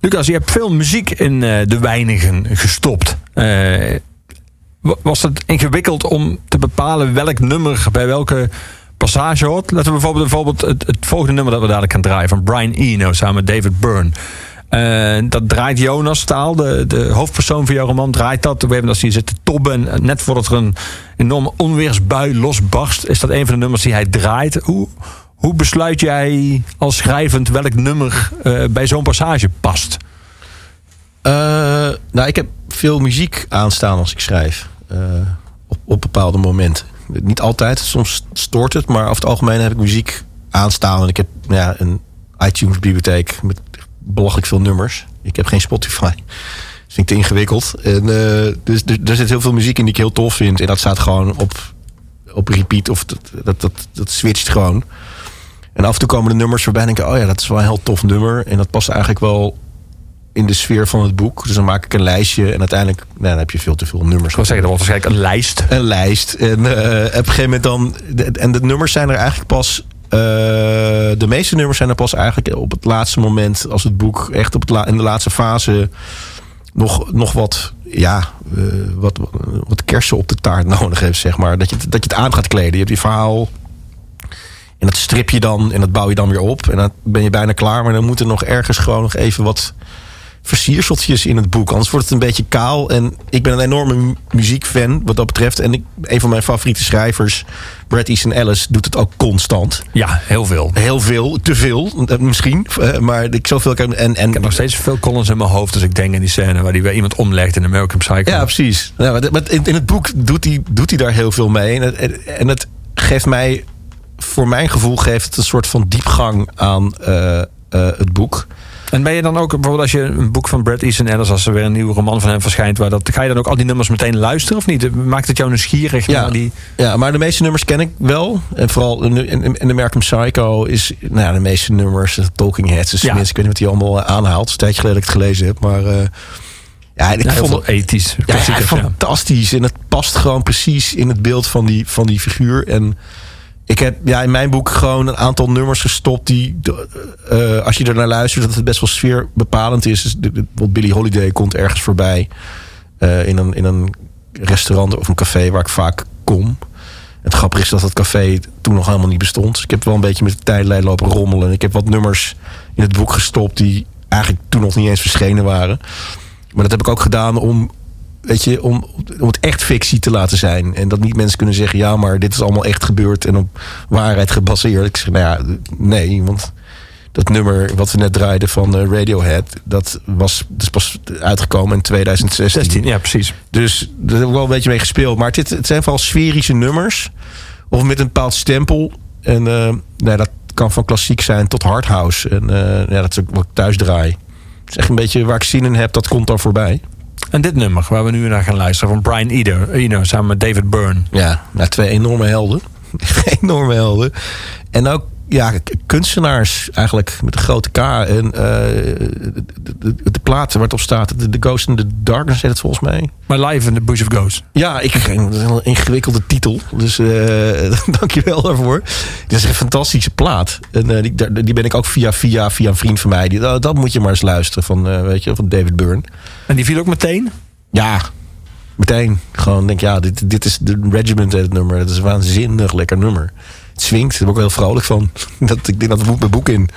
Lucas, je hebt veel muziek in eh, de weinigen gestopt. Eh, wa- was het ingewikkeld om te bepalen welk nummer bij welke passage hoort? Laten we bijvoorbeeld, bijvoorbeeld het, het volgende nummer dat we dadelijk gaan draaien... van Brian Eno samen met David Byrne. Eh, dat draait Jonas Staal, de, de hoofdpersoon van jouw roman, draait dat. We hebben dat hij zit te tobben. En net voordat er een enorme onweersbui losbarst, is dat een van de nummers die hij draait. Hoe, hoe besluit jij als schrijvend welk nummer eh, bij zo'n passage past? Eh, nou, ik heb veel muziek aanstaan als ik schrijf. op, op bepaalde momenten. Niet altijd, soms stoort het. Maar over het algemeen heb ik muziek aanstaan. En ik heb ja, een iTunes-bibliotheek met belachelijk veel nummers. Ik heb geen Spotify. Dat vind ik te ingewikkeld. En, eh, dus er, er zit heel veel muziek in die ik heel tof vind. En dat staat gewoon op, op repeat. Of dat, dat, dat, dat switcht gewoon. En af en toe komen de nummers voorbij en denk ik... oh ja, dat is wel een heel tof nummer. En dat past eigenlijk wel in de sfeer van het boek. Dus dan maak ik een lijstje. En uiteindelijk nou, dan heb je veel te veel nummers. Ik wil zeggen, dat wordt waarschijnlijk een lijst. Een lijst. En eh, op een gegeven moment dan... de- En de nummers zijn er eigenlijk pas... eh, de meeste nummers zijn er pas eigenlijk op het laatste moment... als het boek echt op het in de laatste fase... nog, nog wat, ja, eh, wat, wat kersen op de taart nodig heeft, zeg maar. Dat je, dat je het aan gaat kleden. Je hebt die verhaal... En dat strip je dan en dat bouw je dan weer op. En dan ben je bijna klaar. Maar dan moet er nog ergens gewoon nog even wat versierseltjes in het boek. Anders wordt het een beetje kaal. En ik ben een enorme mu- muziekfan wat dat betreft. En ik, een van mijn favoriete schrijvers, Bret Easton Ellis, doet het ook constant. Ja, heel veel. Heel veel, te veel eh, misschien. eh, Maar ik zoveel kan. En, en, Ik heb nog steeds veel columns in mijn hoofd als ik denk aan die scène waar die weer iemand omlegt in American Psycho. Ja, precies. Ja, maar, in, in het boek doet hij, doet hij daar heel veel mee. En het, en- het geeft mij, voor mijn gevoel, geeft het een soort van diepgang aan eh, het boek. En ben je dan ook, bijvoorbeeld als je een boek van Brad Easton Ellis, als er weer een nieuwe roman van hem verschijnt, waar dat, ga je dan ook al die nummers meteen luisteren of niet? Maakt het jou nieuwsgierig Ja, naar die... ja, maar de meeste nummers ken ik wel. En vooral in, in, in American Psycho is nou ja, de meeste nummers, de Talking Heads, dus Ja. mensen, ik weet niet wat hij allemaal eh, aanhaalt. Het is een tijdje geleden dat ik het gelezen heb. Maar eh, ja, ik Ja, vond het ethisch. ja. fantastisch. En het past gewoon precies in het beeld van die, van die figuur. En ik heb ja, in mijn boek gewoon een aantal nummers gestopt die, eh, als je er naar luistert, dat het best wel sfeerbepalend is. Dus de- de- bijvoorbeeld Billie Holiday komt ergens voorbij eh, in, een, in een restaurant of een café waar ik vaak kom. Het grappige is dat het café toen nog helemaal niet bestond. Dus ik heb wel een beetje met de tijdlijn lopen rommelen. Ik heb wat nummers in het boek gestopt die eigenlijk toen nog niet eens verschenen waren. Maar dat heb ik ook gedaan om, weet je, om, om het echt fictie te laten zijn. En dat niet mensen kunnen zeggen, ja, maar dit is allemaal echt gebeurd en op waarheid gebaseerd. Ik zeg, nou ja, nee, want dat nummer wat we net draaiden van eh, Radiohead, dat was dus pas uitgekomen in 2016. 16, ja, precies. Dus daar heb ik wel een beetje mee gespeeld. Maar het, het zijn vooral sferische nummers. Of met een bepaald stempel. En eh, nou, dat kan van klassiek zijn tot hardhouse. En eh, ja, dat is ook wat ik thuis draai. Het is echt een beetje waar ik zin in heb, dat komt dan voorbij. En dit nummer, waar we nu naar gaan luisteren, van Brian Eno, Eno samen met David Byrne. Ja, nou, twee enorme helden. enorme helden. En ook ja, kunstenaars eigenlijk met een grote K. En eh, de, de, de plaat waar het op staat, The Ghost in the Darkness heet het volgens mij. My Life in the Bush of Ghosts. Ja, ik, dat is een ingewikkelde titel. Dus eh dank je wel daarvoor. Dit is een fantastische plaat. En eh, die, die ben ik ook via, via, via een vriend van mij. Die, dat, dat moet je maar eens luisteren van, eh, weet je, van David Byrne. En die viel ook meteen? Ja, meteen. Gewoon denk ja, dit, dit is de Regiment het nummer. Het is een waanzinnig lekker nummer. Swingt, daar ben ik ook heel vrolijk van. Dat, ik denk dat moet mijn boek in.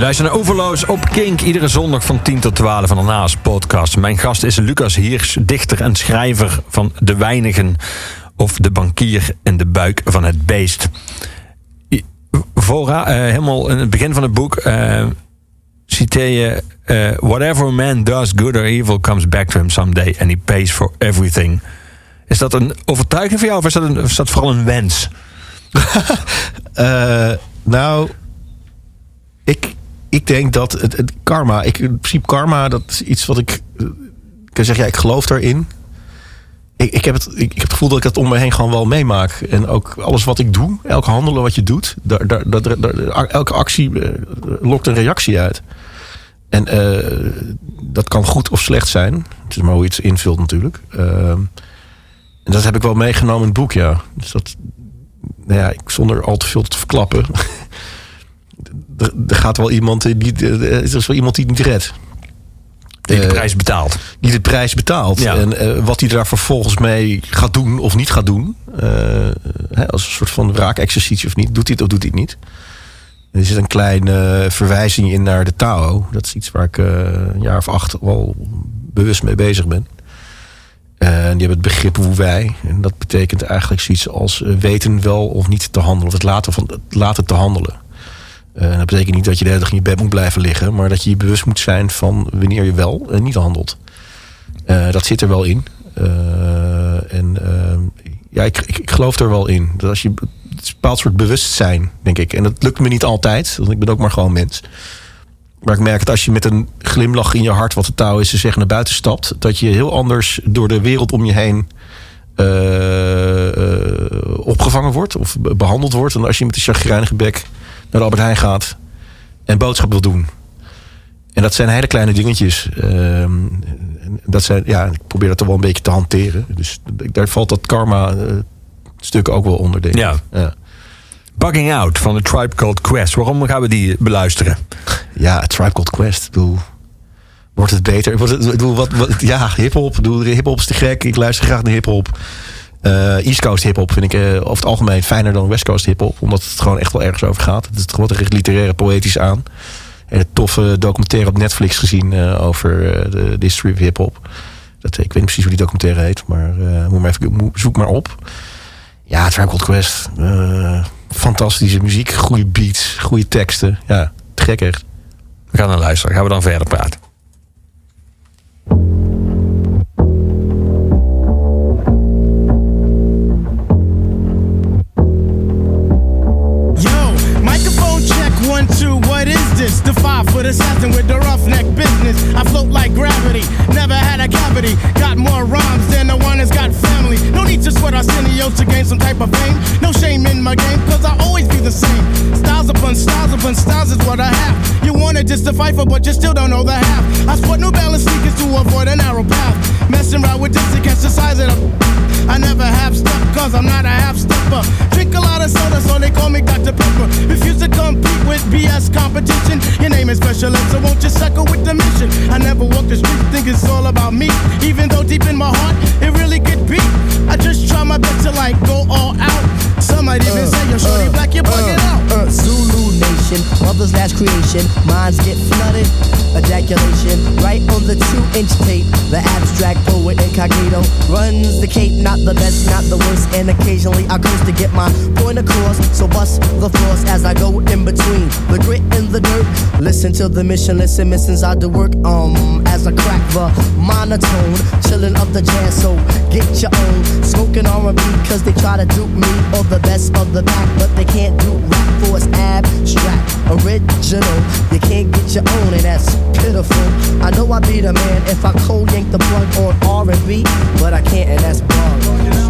Je luistert naar Overloos op Kink. Iedere zondag van 10 tot 12 van de Naas podcast. Mijn gast is Lucas Hiers, dichter en schrijver van De Weinigen. Of De Bankier in de Buik van het Beest. Eh, helemaal in het begin van het boek... eh, citeer je... eh, Whatever man does, good or evil, comes back to him someday. And he pays for everything. Is dat een overtuiging voor jou of is dat, is dat vooral een wens? Nou, ik, ik denk dat het, het karma, ik, in principe karma, dat is iets wat ik, eh, kan zeggen, ja, ik geloof daarin. Ik, ik, heb het, ik, heb het gevoel dat ik dat om me heen gewoon wel meemaak. En ook alles wat ik doe, elk handelen wat je doet, daar, daar, elke actie eh, lokt een reactie uit. En eh, dat kan goed of slecht zijn. Het is maar hoe je invult natuurlijk. Ehm, en dat heb ik wel meegenomen in het boek, ja. Dus dat, nou ja, zonder al te veel te verklappen. er, er gaat wel iemand die niet, er is wel iemand die het niet redt. Die de Eh, prijs betaalt. Die de prijs betaalt. Ja. En eh, wat hij daar vervolgens mee gaat doen of niet gaat doen. eh, hè, als een soort van wraakexercitie of niet. Doet hij het of doet hij het niet. Er zit een kleine verwijzing in naar de Tao. Dat is iets waar ik eh, een jaar of acht wel bewust mee bezig ben. En die hebben het begrip hoe wij. En dat betekent eigenlijk zoiets als eh, weten wel of niet te handelen. Of het laten, van, het laten te handelen. Eh, dat betekent niet dat je de hele dag in je bed moet blijven liggen. Maar dat je je bewust moet zijn van wanneer je wel en niet handelt. Eh, dat zit er wel in. Eh, en eh, ja, ik, ik, geloof er wel in. Dat als je, een bepaald soort bewustzijn, denk ik. En dat lukt me niet altijd, want ik ben ook maar gewoon mens. Maar ik merk dat als je met een glimlach in je hart, wat de touw is te zeggen, naar buiten stapt, dat je heel anders door de wereld om je heen eh, eh, opgevangen wordt of be- behandeld wordt. dan als je met een chagrijnige bek naar Albert Heijn gaat en boodschap wil doen. En dat zijn hele kleine dingetjes. Ehm, dat zijn, ja, ik probeer dat er wel een beetje te hanteren. Dus daar valt dat karma eh, stuk ook wel onder, denk ik. Ja. Ja. Bugging Out van de Tribe Called Quest. Waarom gaan we die beluisteren? Ja, Tribe Called Quest. Ik bedoel, wordt het beter? Wordt het, ik bedoel, wat, wat, ja, hip-hop. Hip-hop is te gek. Ik luister graag naar hip-hop. Eh, East Coast hip-hop vind ik eh, over het algemeen fijner dan West Coast hip-hop. Omdat het gewoon echt wel ergens over gaat. Het is gewoon wat literaire, poëtisch aan. En een toffe documentaire op Netflix gezien eh, over eh, de, de history of hip-hop. Dat, ik weet niet precies hoe die documentaire heet, maar eh, moet maar even, zoek maar op. Ja, Tribe Quest. eh, fantastische muziek, goede beats, goede teksten. Ja, te gek echt. We gaan naar luisteren. Gaan we dan verder praten. Is this? The assassin with the roughneck business. I float like gravity, never had a cavity. Got more rhymes than the one that's got family. No need to sweat Arsenio to gain some type of fame. No shame in my game, cause I always be the same. Styles upon styles upon styles is what I have. You wanted just to fight for, but you still don't know the half. I sport New Balance sneakers to avoid a narrow path. Messing around with this to catch the size of the. I never have stuff cause I'm not a half stepper. Lot of soda, so they call me Dr. Pepper. Refuse to compete with BS competition. Your name is special so won't you suckle with the mission? I never walk the street, think it's all about me. Even though deep in my heart, it really could be. I just try my best to like go all out. Some might even say, yo, shorty black, you're bugging out. Uh, Zulu Nation, mother's last creation. Minds get flooded, ejaculation. Right on the two inch tape. The abstract poet incognito runs the cape, not the best, not the worst. And occasionally I curse to get my point across. So bust the floors as I go in between the grit and the dirt. Listen to the mission, listen, missions I do work. Um, as I crack the monotone, chilling up the jazz. So get your own smoking R&B, cause they try to dupe me or the best of the pack, but they can't do rap for it's abstract, original. You can't get your own, and that's pitiful. I know I'd be the man if I cold yank the plug on R&B, but I can't, and that's wrong.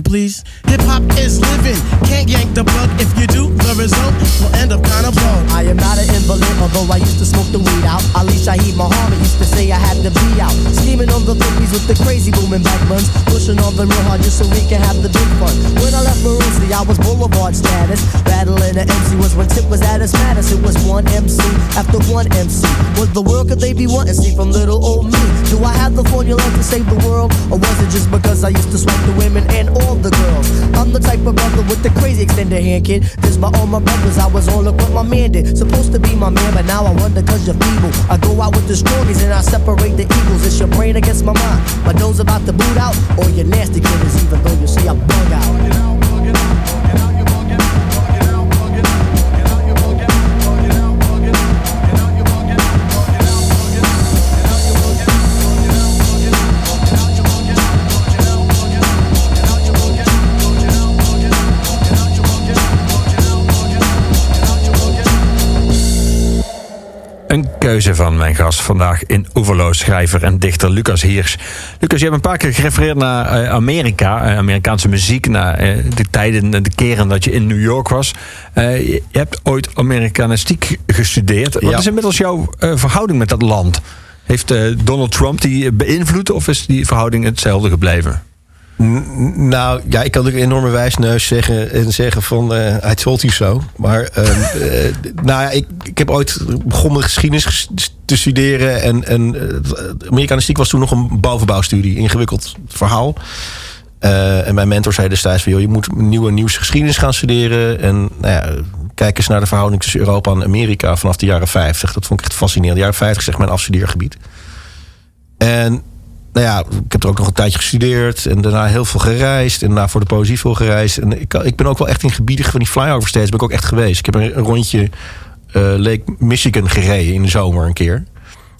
please? I was boulevard status. Battling the MC was when Tip was at his maddest. It was one MC after one MC. What the world could they be wanting? See from little old me. Do I have the formula to save the world? Or was it just because I used to swipe the women and all the girls? I'm the type of brother with the crazy extended hand, kid. This by all my brothers. I was all up what my man did. Supposed to be my man, but now I wonder cause you're feeble. I go out with the strongies and I separate the eagles. It's your brain against my mind. My nose about to boot out, or your nasty killers, even though you see I'm bug out. Keuze van mijn gast vandaag in Oeverloos, schrijver en dichter Lucas Hiers. Lucas, je hebt een paar keer gerefereerd naar eh, Amerika, eh, Amerikaanse muziek, naar eh, de tijden en de keren dat je in New York was. Je hebt ooit Amerikanistiek gestudeerd. Wat Ja. is inmiddels jouw verhouding met dat land? Heeft Donald Trump die beïnvloed of is die verhouding hetzelfde gebleven? Nou, ja, ik kan natuurlijk een enorme wijsneus zeggen en zeggen van eh I told you so. Maar ehm, eh, nou ja, ik, ik heb ooit begonnen geschiedenis ges- te studeren. En, en eh, Amerikanistiek was toen nog een bovenbouwstudie. Ingewikkeld verhaal. En mijn mentor zei destijds van... Joh, je moet nieuwe nieuwsgeschiedenis gaan studeren. En nou ja, kijk eens naar de verhouding tussen Europa en Amerika vanaf de jaren 50. Dat vond ik echt fascinerend. De jaren 50 is mijn afstudeergebied. En nou ja, ik heb er ook nog een tijdje gestudeerd. En daarna heel veel gereisd. En daarna voor de poëzie veel gereisd. En ik, ik ben ook wel echt in gebieden van die flyover states. Ben ik ook echt geweest. Ik heb een, een rondje eh, Lake Michigan gereden in de zomer een keer.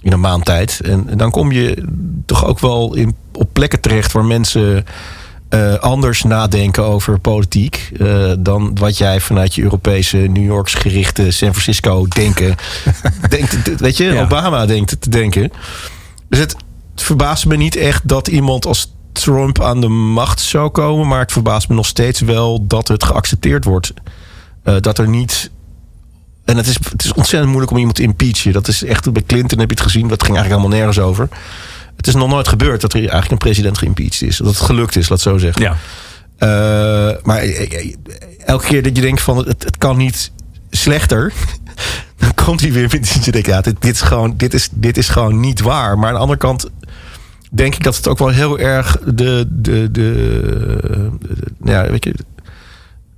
In een maand tijd. En, dan kom je toch ook wel in, op plekken terecht waar mensen eh, anders nadenken over politiek. eh, dan wat jij vanuit je Europese, New Yorks gerichte San Francisco denken. denkt, weet je, Ja. Obama denkt te denken. Dus het, het verbaast me niet echt dat iemand als Trump aan de macht zou komen. Maar het verbaast me nog steeds wel dat het geaccepteerd wordt. Eh, dat er niet. En het is, het is ontzettend moeilijk om iemand te impeachen. Dat is echt bij Clinton heb je het gezien. Dat ging eigenlijk helemaal nergens over. Het is nog nooit gebeurd dat er eigenlijk een president geïmpeached is. Dat het gelukt is, laat het zo zeggen. Ja. Eh, maar eh, elke keer dat je denkt van het, het kan niet slechter. Dan komt hij weer met iets. Je denkt, ja, dit, dit, is gewoon, dit, is, dit is gewoon niet waar. Maar aan de andere kant denk ik dat het ook wel heel erg de, de, de, de- ja, weet je,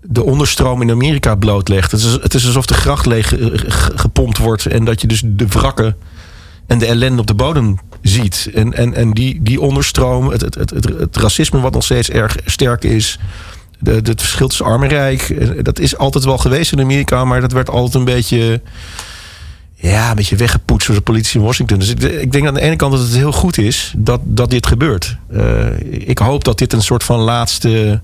de onderstroom in Amerika blootlegt. Het is, het is alsof de gracht leeg eh, ge- gepompt wordt en dat je dus de wrakken en de ellende op de bodem ziet. En, en, en die, die onderstroom, het, het, het, het, racisme wat nog steeds erg sterk is. De, de, het verschil tussen arm en rijk. eh, Dat is altijd wel geweest in Amerika, maar dat werd altijd een beetje. Ja, een beetje weggepoetst door de politici in Washington. Dus ik, ik denk aan de ene kant dat het heel goed is dat, dat dit gebeurt. Eh, ik hoop dat dit een soort van laatste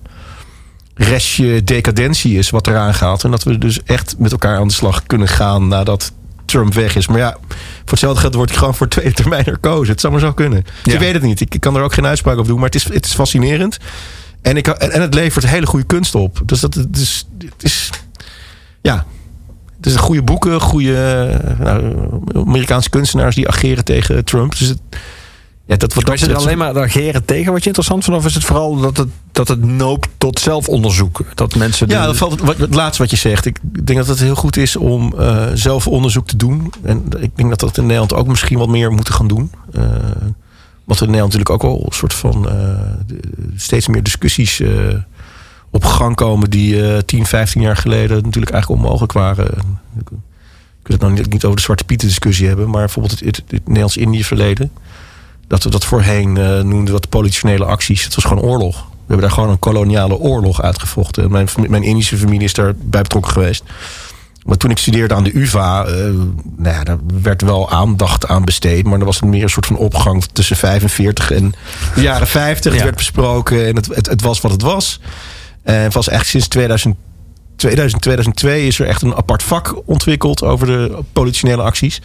restje decadentie is wat eraan gaat. En dat we dus echt met elkaar aan de slag kunnen gaan nadat Trump weg is. Maar ja, voor hetzelfde geld wordt hij gewoon voor tweede termijn herkozen. Het zou maar zo kunnen. Dus Ja. Ik weet het niet. Ik, ik kan er ook geen uitspraak over doen. Maar het is, het is fascinerend. En, ik, en, en het levert hele goede kunst op. Dus dat het is, het is ja. Het is goede boeken, goede eh, nou, Amerikaanse kunstenaars die ageren tegen Trump. Dus het, ja, dat wordt Maar is het alleen maar ageren tegen wat je interessant vindt? Of is het vooral dat het, dat het noopt tot zelfonderzoek? Dat mensen. Ja, de- dat valt het, wat- het laatste wat je zegt. Ik denk dat het heel goed is om eh, zelf onderzoek te doen. En ik denk dat dat in Nederland ook misschien wat meer moeten gaan doen. Eh want in Nederland natuurlijk ook wel een soort van steeds meer discussies op gang komen die eh 10, 15 jaar geleden natuurlijk eigenlijk onmogelijk waren. Ik wil het nou niet, niet over de Zwarte Pieten discussie hebben, maar bijvoorbeeld het, het, het Nederlands-Indië verleden. Dat we dat voorheen eh, noemden wat politionele acties. Het was gewoon oorlog. We hebben daar gewoon een koloniale oorlog uitgevochten. En Mijn, mijn Indische familie is daarbij betrokken geweest. Maar toen ik studeerde aan de UvA, eh, nou ja, daar werd wel aandacht aan besteed. Maar er was meer een soort van opgang tussen 45 en de jaren 50. Het Ja. werd besproken en het, het, het was wat het was. En het was echt sinds 2010 2000, 2002 is er echt een apart vak ontwikkeld over de politionele acties.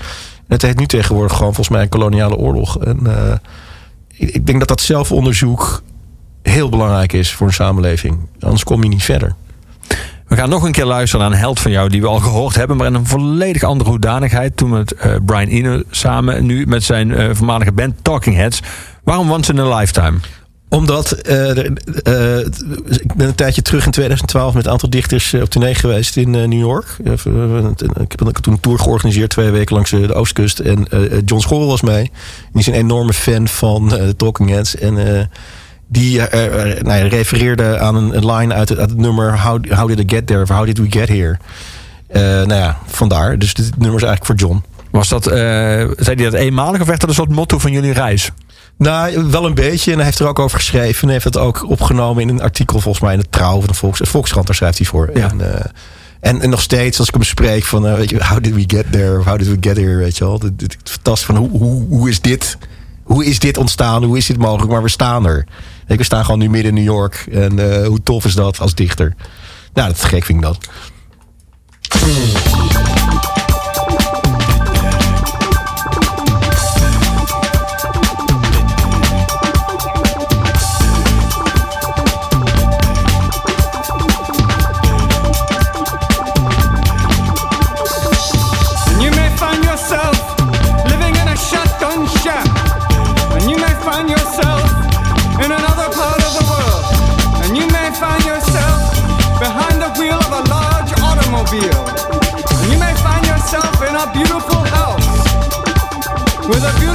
Het heet nu tegenwoordig gewoon volgens mij een koloniale oorlog. En eh, ik, ik denk dat dat zelfonderzoek heel belangrijk is voor een samenleving. Anders kom je niet verder. We gaan nog een keer luisteren naar een held van jou die we al gehoord hebben, maar in een volledig andere hoedanigheid. Toen met eh, Brian Eno samen, nu met zijn eh, voormalige band Talking Heads. Waarom Once in a Lifetime? Omdat eh, eh, ik ben een tijdje terug in 2012 met een aantal dichters eh, op tournee geweest in New York. Ik heb toen een tour georganiseerd, twee weken langs de oostkust. En John School was mee. Die is een enorme fan van de Talking Heads. En die nou ja, refereerde aan een, line uit het, nummer How, Did I Get There? Of How Did We Get Here? Nou ja, vandaar. Dus dit nummer is eigenlijk voor John. Was dat, eh, zei hij dat eenmalig of werd dat een soort motto van jullie reis? Nou, wel een beetje. En hij heeft er ook over geschreven. En heeft het ook opgenomen in een artikel, volgens mij in de Trouw of de Volks, Volkskrant. Daar schrijft hij voor. Ja. En, eh, en, en nog steeds, als ik hem spreek, van eh, weet je, how did we get there? Of how did we get here? Weet je wel. Fantastisch van hoe, hoe, hoe is dit? Hoe is dit ontstaan? Hoe is dit mogelijk? Maar we staan er. Kijk, we staan gewoon nu midden in New York. En eh, hoe tof is dat als dichter? Nou, dat is gek vind ik dat. With a beautiful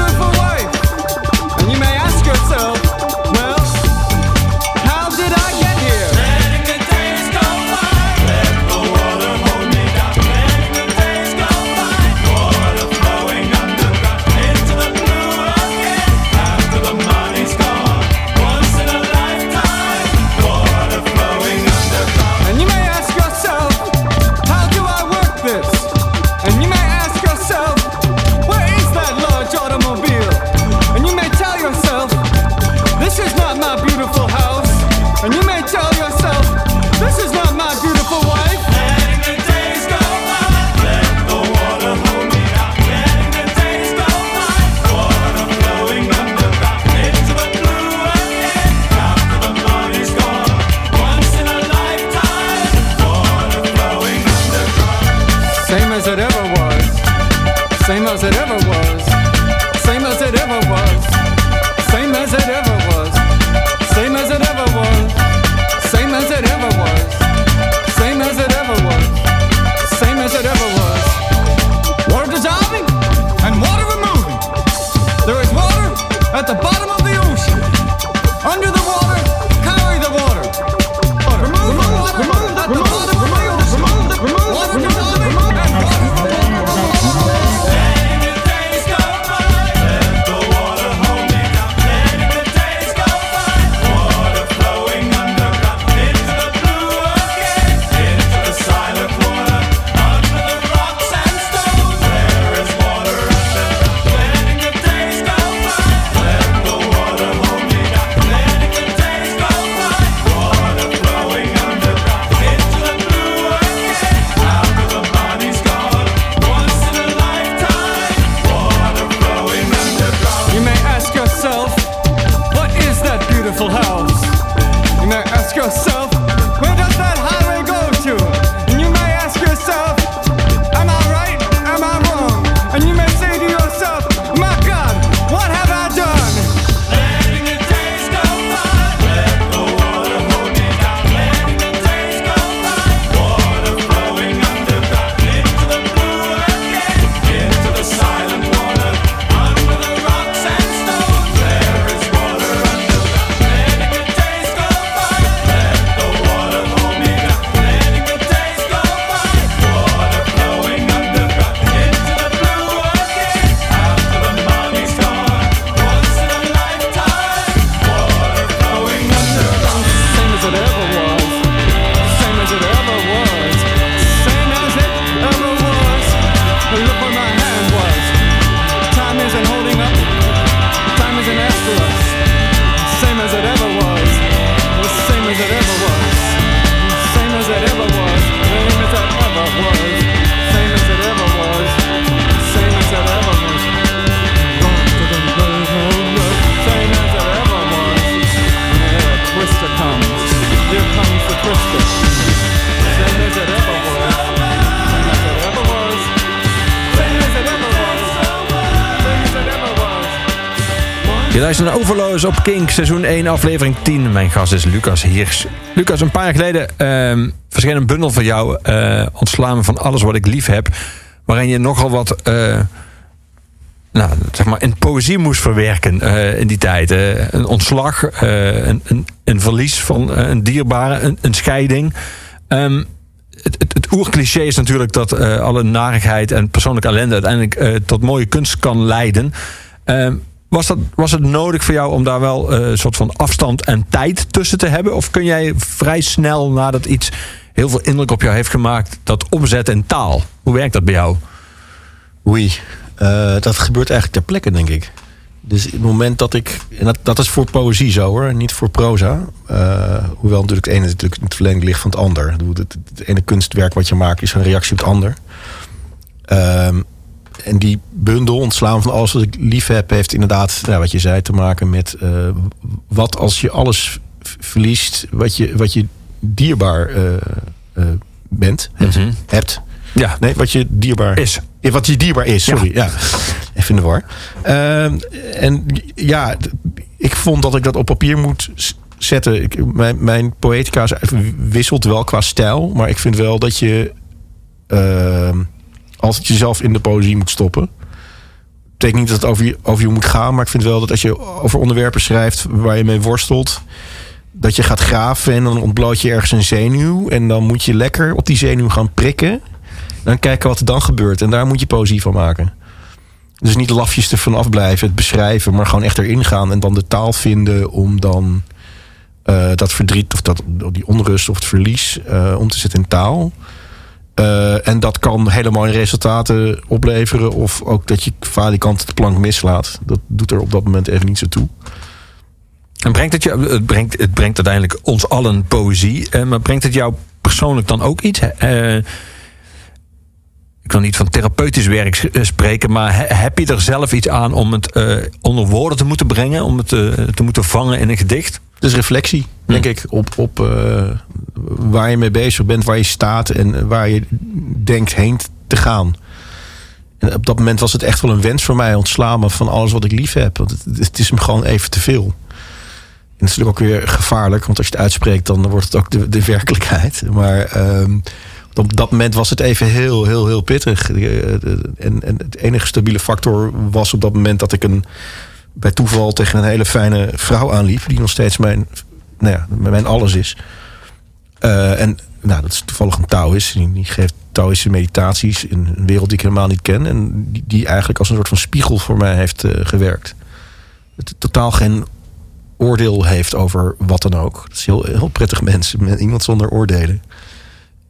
Je luistert naar Overloos op Kink, seizoen 1, aflevering 10. Mijn gast is Lucas Hiers. Lucas, een paar jaar geleden ehm verscheen een bundel van jou... eh, ontslaan van alles wat ik lief heb... waarin je nogal wat... eh, nou, zeg maar, in poëzie moest verwerken eh, in die tijd. Een ontslag, een, een, verlies van een dierbare, een, scheiding. Ehm, het, het, het is natuurlijk dat alle narigheid en persoonlijke ellende uiteindelijk tot mooie kunst kan leiden. Was, dat, was het nodig voor jou om daar wel eh, een soort van afstand en tijd tussen te hebben? Of kun jij vrij snel nadat iets heel veel indruk op jou heeft gemaakt, dat omzetten in taal? Hoe werkt dat bij jou? Oei, eh, dat gebeurt eigenlijk ter plekke, denk ik. Dus het moment dat ik. En dat, dat is voor poëzie zo hoor, niet voor proza. Eh, hoewel natuurlijk het ene natuurlijk in het ligt van het ander. Het, het ene kunstwerk wat je maakt is een reactie op het ander. Ehm, en die bundel, ontslaan van alles wat ik lief heb, heeft inderdaad, nou, wat je zei, te maken met eh, wat als je alles verliest wat je, wat je dierbaar eh, eh, bent, hebt, Mhm. hebt. Ja, Nee, wat je dierbaar is. wat je dierbaar is, sorry. Ja. Even in de war. Ehm, en ja, ik vond dat ik dat op papier moet zetten. Ik, mijn, mijn poëtica wisselt wel qua stijl. Maar ik vind wel dat je ehm, altijd jezelf in de poëzie moet stoppen. betekent niet dat het over je, over je moet gaan. Maar ik vind wel dat als je over onderwerpen schrijft waar je mee worstelt dat je gaat graven en dan ontbloot je ergens een zenuw. En dan moet je lekker op die zenuw gaan prikken. Dan kijken wat er dan gebeurt. En daar moet je poëzie van maken. Dus niet lafjes ervan afblijven, het beschrijven, maar gewoon echt erin gaan. En dan de taal vinden om dan eh, dat verdriet of dat, die onrust of het verlies eh, om te zetten in taal. Eh, en dat kan hele mooie resultaten opleveren. Of ook dat je falikant de plank mislaat. Dat doet er op dat moment even niet zo toe. En brengt het, jou, het, brengt, het brengt uiteindelijk ons allen poëzie. eh, maar brengt het jou persoonlijk dan ook iets? Eh, ik wil niet van therapeutisch werk eh, spreken, maar he- heb je er zelf iets aan om het onder woorden te moeten brengen? Om het te moeten vangen in een gedicht? Dus reflectie, denk ik, op, op eh, waar je mee bezig bent, waar je staat en waar je denkt heen te gaan. En op dat moment was het echt wel een wens voor mij, ontslaan me van alles wat ik lief heb. Want het, het is me gewoon even te veel. En dat is natuurlijk ook weer gevaarlijk, want als je het uitspreekt, dan wordt het ook de, de werkelijkheid. Maar ehm, op dat moment was het even heel, heel, heel pittig. En, en het enige stabiele factor was op dat moment dat ik een bij toeval tegen een hele fijne vrouw aanliep. Die nog steeds mijn, nou ja, mijn alles is. Eh, en nou, dat is toevallig een Taoïst. Die, geeft Taoïstische meditaties in een wereld die ik helemaal niet ken. En die, die eigenlijk als een soort van spiegel voor mij heeft eh, gewerkt. Het totaal geen oordeel heeft over wat dan ook. Dat is heel, heel prettig mensen. Met iemand zonder oordelen.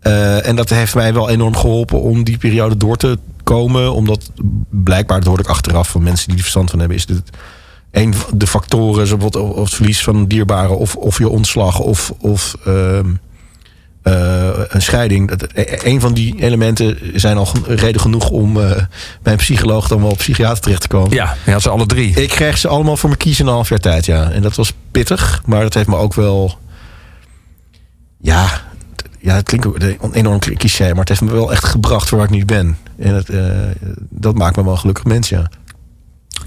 Eh, en dat heeft mij wel enorm geholpen om die periode door te komen. Omdat blijkbaar, dat hoorde ik achteraf van mensen die er verstand van hebben, is dit een van de factoren, zoals bijvoorbeeld of het verlies van een dierbare, of, of je ontslag, of, of ehm, eh, een scheiding. Dat, e- een van die elementen zijn al reden genoeg om eh, bij een psycholoog dan wel op psychiater terecht te komen. Ja, je had ze alle drie. Ik kreeg ze allemaal voor mijn kiezen in een half jaar tijd, ja. En dat was pittig, maar dat heeft me ook wel... Ja, ja het klinkt ook een enorm cliché, maar het heeft me wel echt gebracht voor waar ik nu ben. En het, eh, dat maakt me wel een gelukkig mens, ja.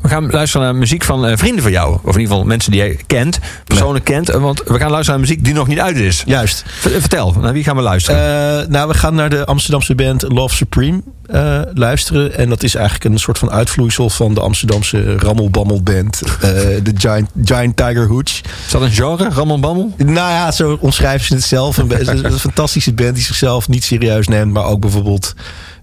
We gaan luisteren naar muziek van eh, vrienden van jou. Of in ieder geval mensen die jij kent, persoonlijk kent. eh, Want we gaan luisteren naar muziek die nog niet uit is. Juist. V- Vertel, naar wie gaan we luisteren? Eh, nou, we gaan naar de Amsterdamse band Love Supreme luisteren. En dat is eigenlijk een soort van uitvloeisel van de Amsterdamse rammelbammelband. de Giant, Giant Tiger Hooch. is dat een genre, rammelbammel? Nou ja, zo omschrijven ze het zelf. Een fantastische band die zichzelf niet serieus neemt. Maar ook bijvoorbeeld,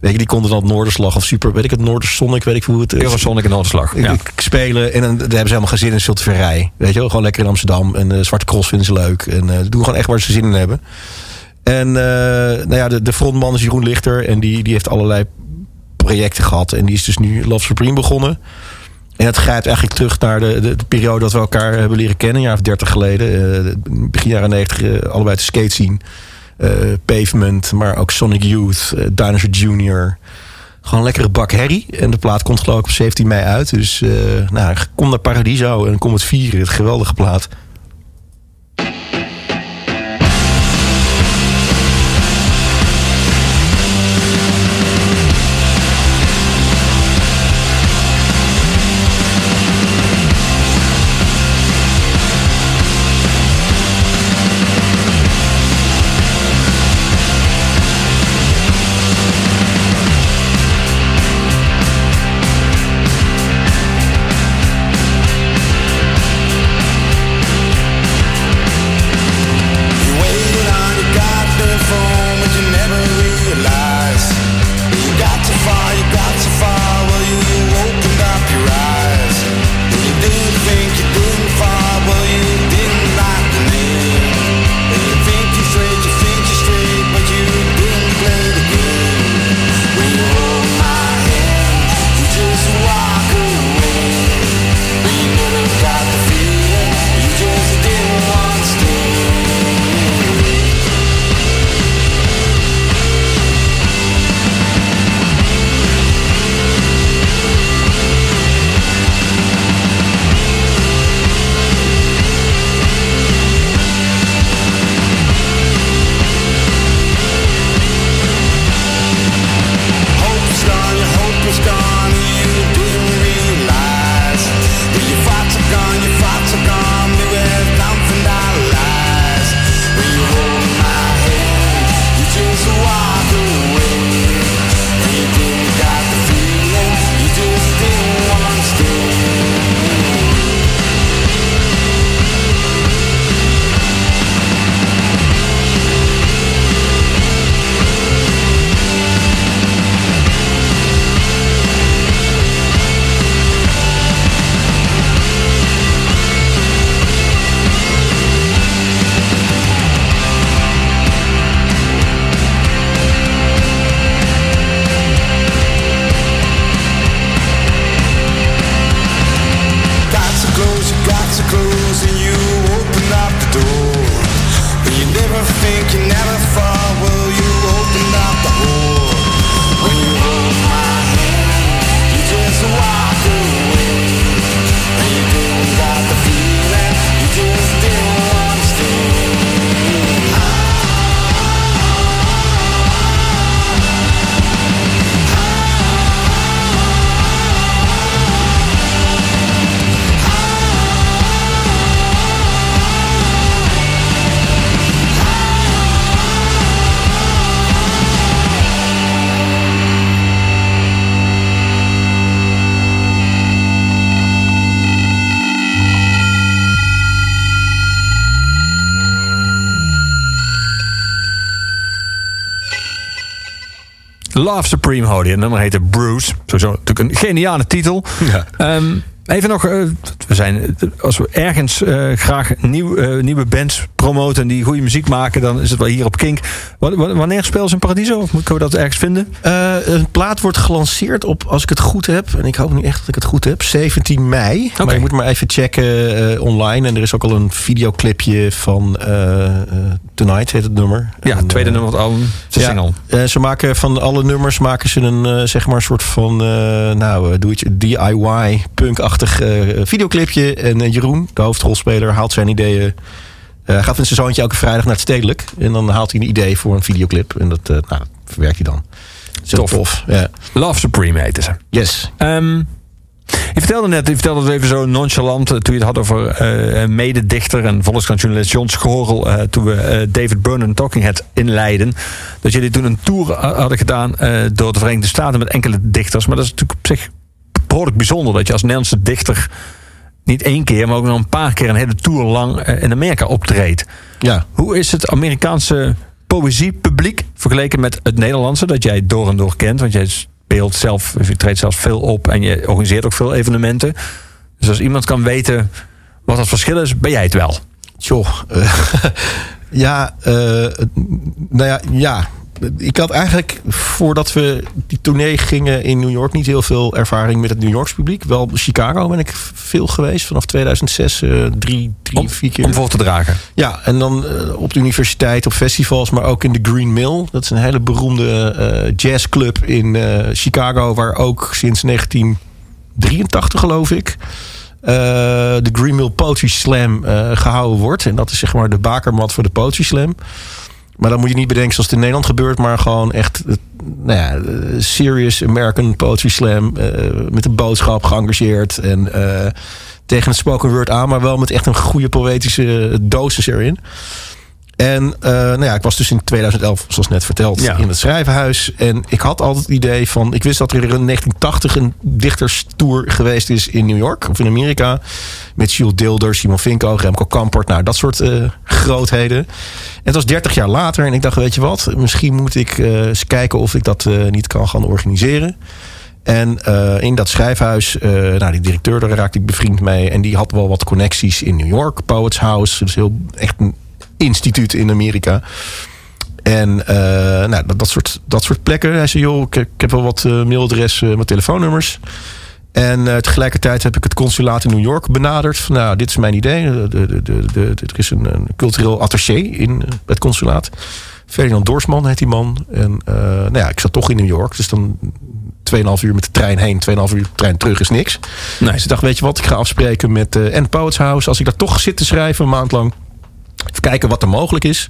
weet je, die konden dan Noorderslag of Super, weet ik het, Noordersonic, weet ik hoe het is. Eurosonic en Noorderslag. Ja. Spelen en dan, daar hebben ze helemaal geen zin in, het is veel te verrij. Weet je wel, gewoon lekker in Amsterdam. En eh, Zwarte Cross vinden ze leuk. En eh doen gewoon echt waar ze zin in hebben. En eh, nou ja, de, de frontman is Jeroen Lichter. En die, die heeft allerlei projecten gehad. En die is dus nu Love Supreme begonnen. En het grijpt eigenlijk terug naar de, de, de periode dat we elkaar hebben leren kennen. Een jaar of dertig geleden. begin jaren negentig, eh, allebei te skate zien. Eh, Pavement, maar ook Sonic Youth, eh, Dinosaur Jr., gewoon lekkere bak herrie. En de plaat komt geloof ik op 17 mei uit. Dus eh, nou, kom naar Paradiso en kom het vieren. Het geweldige plaat. Love Supreme hoorde je. Het nummer heette Bruce. Sowieso natuurlijk een geniale titel. Ja. Ehm, even nog, eh, we zijn, als we ergens eh, graag nieuw, eh, nieuwe bands promoten die goede muziek maken, dan is het wel hier op Kink. Wa- wa- Wanneer spelen ze in Paradiso? Of kunnen we dat ergens vinden? Eh, een plaat wordt gelanceerd op, als ik het goed heb, en ik hoop nu echt dat ik het goed heb, 17 mei. Maar je moet maar even checken eh, online. En er is ook al een videoclipje van eh, Tonight, heet het nummer. Ja, En, tweede nummer van het album. Een single. ze maken van alle nummers maken ze een zeg maar soort van nou doe het DIY punkachtig videoclipje en Jeroen de hoofdrolspeler haalt zijn ideeën hij gaat met zijn zoontje elke vrijdag naar het stedelijk en dan haalt hij een idee voor een videoclip en dat eh, nou, verwerkt hij dan. Tof. tof. Ja. Love Supreme heette ze. Yes. Ehm, je vertelde net, je vertelde het even zo nonchalant eh, toen je het had over eh, mededichter en volkskrantjournalist John Schorel. eh, toen we David Byrne en Talking Head inleiden. Dat jullie toen een tour ha- hadden gedaan door de Verenigde Staten met enkele dichters. Maar dat is natuurlijk op zich behoorlijk bijzonder dat je als Nederlandse dichter niet één keer, maar ook nog een paar keer een hele tour lang in Amerika optreedt. Ja. Hoe is het Amerikaanse poëziepubliek vergeleken met het Nederlandse, dat jij door en door kent? Want jij speelt zelf, je treedt zelfs veel op en je organiseert ook veel evenementen. Dus als iemand kan weten wat het verschil is, ben jij het wel. Tjoh. eh, ja, eh, nou ja, ja. Ik had eigenlijk, voordat we die tournee gingen in New York... niet heel veel ervaring met het New Yorks publiek. Wel Chicago ben ik veel geweest. Vanaf 2006, eh, drie, drie Om, vier keer. om voor te dragen. Ja, en dan eh, op de universiteit, op festivals, maar ook in de Green Mill. Dat is een hele beroemde eh, jazzclub in Chicago, waar ook sinds 1983, geloof ik, de Green Mill Poetry Slam eh, gehouden wordt. En dat is zeg maar de bakermat voor de Poetry Slam. Maar dan moet je niet bedenken zoals het in Nederland gebeurt, maar gewoon echt eh, nou ja, eh, serious American Poetry Slam. eh, met een boodschap geëngageerd en tegen het spoken word aan, maar wel met echt een goede poëtische dosis erin. En eh, nou ja, ik was dus in 2011, zoals net verteld, Ja. in het schrijvenhuis. En ik had altijd het idee van... Ik wist dat er in 1980 een dichterstour geweest is in New York. Of in Amerika. Met Jules Dilder, Simon Vinko, Remco Kampert. Nou, dat soort eh, grootheden. En het was 30 jaar later. En ik dacht, weet je wat? Misschien moet ik eh, eens kijken of ik dat niet kan gaan organiseren. En in dat schrijfhuis, eh, nou, die directeur, daar raakte ik bevriend mee. En die had wel wat connecties in New York. Poets House, dus heel echt een instituut in Amerika. En eh, nou, dat, dat, soort, dat soort plekken. Hij zei, joh, ik, ik heb wel wat eh, mailadressen, wat telefoonnummers. En eh, tegelijkertijd heb ik het consulaat in New York benaderd. Van, nou, dit is mijn idee. De, de, de, er is een, een cultureel attaché in eh, het consulaat. Ferdinand Dorsman heet die man. En eh, nou ja, ik zat toch in New York. Dus dan 2,5 uur met de trein heen, 2,5 uur trein terug is niks. Nee. Dus ik dacht, weet je wat, ik ga afspreken met eh en Poets House. Als ik daar toch zit te schrijven een maand lang. Even kijken wat er mogelijk is.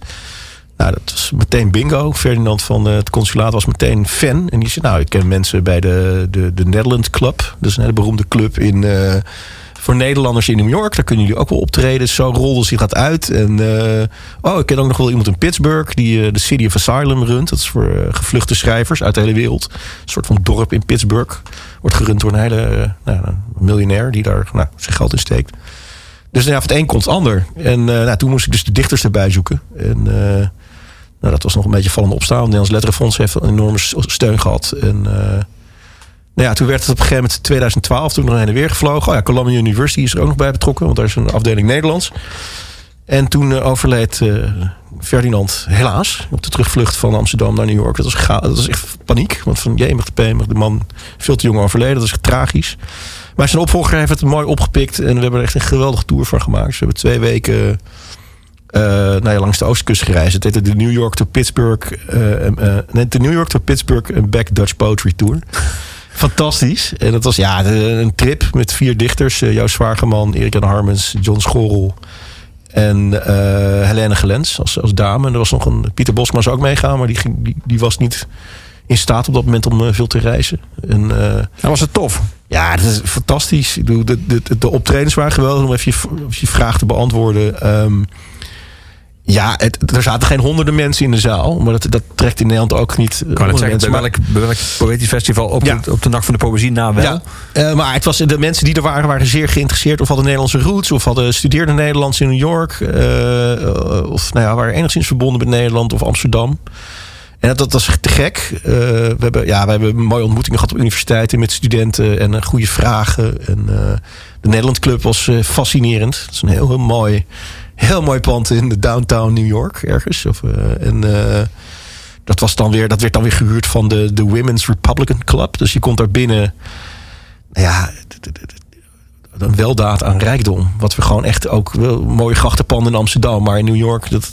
Nou, dat was meteen bingo. Ferdinand van eh, het consulaat was meteen fan. En die zei, nou, ik ken mensen bij de, de, de Netherlands Club. Dat is een hele beroemde club in, eh, voor Nederlanders in New York. Daar kunnen jullie ook wel optreden. Zo rolde zich dat uit. En eh, oh, ik ken ook nog wel iemand in Pittsburgh... die de City of Asylum runt. Dat is voor gevluchte schrijvers uit de hele wereld. Een soort van dorp in Pittsburgh. Wordt gerund door een hele nou, miljonair... die daar nou, zijn geld in steekt. Dus ja, het een komt het ander. En eh, nou, toen moest ik dus de dichters erbij zoeken. En eh, nou, dat was nog een beetje vallen opstaan. Het Nederlands Letterenfonds heeft een enorme steun gehad. En eh, nou ja, toen werd het op een gegeven moment 2012, toen nog heen en weer gevlogen. Oh ja, Columbia University is er ook nog bij betrokken, want daar is een afdeling Nederlands. En toen eh, overleed eh, Ferdinand helaas op de terugvlucht van Amsterdam naar New York. Dat was, dat was echt paniek. Want van jemig de pemig, de man veel te jong overleden. Dat is echt tragisch. Maar zijn opvolger heeft het mooi opgepikt. En we hebben er echt een geweldige tour van gemaakt. Dus we hebben twee weken nou ja, langs de oostkust gereisd. Het heette de New York to Pittsburgh. nee, de New York to Pittsburgh en Back Dutch Poetry Tour. Fantastisch. En dat was ja, een trip met vier dichters. Joost Zwageman, Erik Jan Harmens, John Schorrel. En eh Helene Gelens als, als dame. En er was nog een Pieter Bosma zou ook meegaan, maar die, ging, die, die was niet in staat op dat moment om eh, veel te reizen. En, Dan was het tof. ja, dat is fantastisch. Ik bedoel, de, de, de optredens waren geweldig om even je, je vraag te beantwoorden. Ehm, ja, het, er zaten geen honderden mensen in de zaal. Maar dat, dat trekt in Nederland ook niet. Ik kan het zeggen, bij mensen. welk, bij welk poëtisch festival op, Ja. de, op de Nacht van de Poëzie na wel? Ja, eh, maar het was, de mensen die er waren, waren zeer geïnteresseerd. Of hadden Nederlandse roots. Of hadden studeerden Nederlands in New York. eh, of nou ja, waren enigszins verbonden met Nederland of Amsterdam. En dat, dat was te gek. Eh, we, hebben, ja, we hebben mooie ontmoetingen gehad op universiteiten met studenten en goede vragen. En, de Nederland Club was fascinerend. Het is een heel, heel mooi, heel mooi pand in de downtown New York ergens. Of, eh, en eh, dat, was dan weer, dat werd dan weer gehuurd van de, de Women's Republican Club. Dus je komt daar binnen. Nou ja, een weldaad aan rijkdom. Wat we gewoon echt ook wel mooie grachtenpanden in Amsterdam. Maar in New York, dat,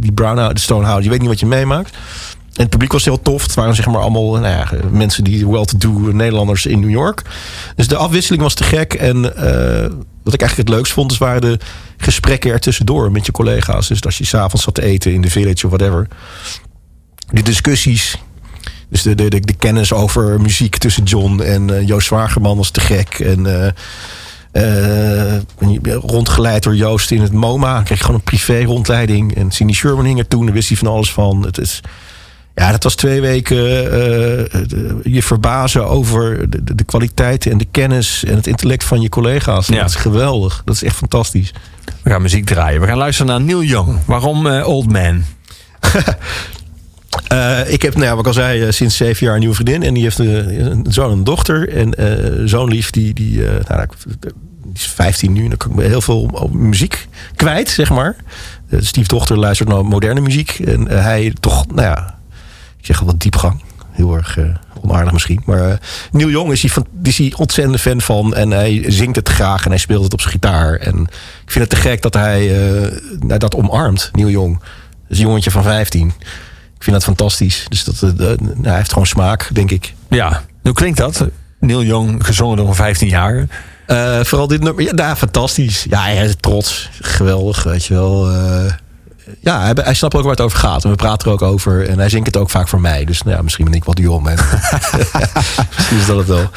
die Brown Stonehouse, je weet niet wat je meemaakt. En het publiek was heel tof. Het waren zeg maar allemaal nou ja, mensen die well-to-do Nederlanders in New York. Dus de afwisseling was te gek. En eh, wat ik eigenlijk het leukst vond, dus waren de gesprekken ertussendoor met je collega's. Dus als je s'avonds zat te eten in de village of whatever. Die discussies. Dus de, de, de, de kennis over muziek tussen John en eh, Joost Zwagerman was te gek. En eh, eh, rondgeleid door Joost in het MoMA. Kreeg gewoon een privé rondleiding. En Cindy Sherman hing er toen. Daar wist hij van alles van. Het is, ja, dat was twee weken eh, de- je verbazen over de, de, kwaliteit en de kennis en het intellect van je collega's. Ja. Dat is geweldig. Dat is echt fantastisch. We gaan muziek draaien. We gaan luisteren naar Neil Young. Waarom eh, Old Man? Eh, ik heb, nou ja, wat ik al zei, eh, sinds zeven jaar een nieuwe vriendin. En die heeft eh, een zoon en een dochter. En eh zoon lief, die, die, eh, nou, die is 15 nu. En dan kan ik me heel veel muziek kwijt, zeg maar. Uh, Steve dochter luistert naar moderne muziek. En eh, hij toch, nou ja, ik zeg wat diepgang. Heel erg eh, onaardig misschien. Maar eh, Neil Young is hij, van, is hij ontzettend fan van. En hij zingt het graag en hij speelt het op zijn gitaar. En ik vind het te gek dat hij nou, dat omarmt, Neil Young. Dus een jongetje van 15. Ik vind dat fantastisch. Dus dat, nou, hij heeft gewoon smaak, denk ik. Ja, hoe klinkt dat? Neil Young, gezongen door een 15 jaar. Vooral dit nummer. Ja, nou, fantastisch. Ja, hij is trots. Geweldig, weet je wel. Ja, hij, hij snapt ook waar het over gaat. En we praten er ook over. En hij zingt het ook vaak voor mij. Dus nou ja, misschien ben ik wat jong. En misschien is dat het wel.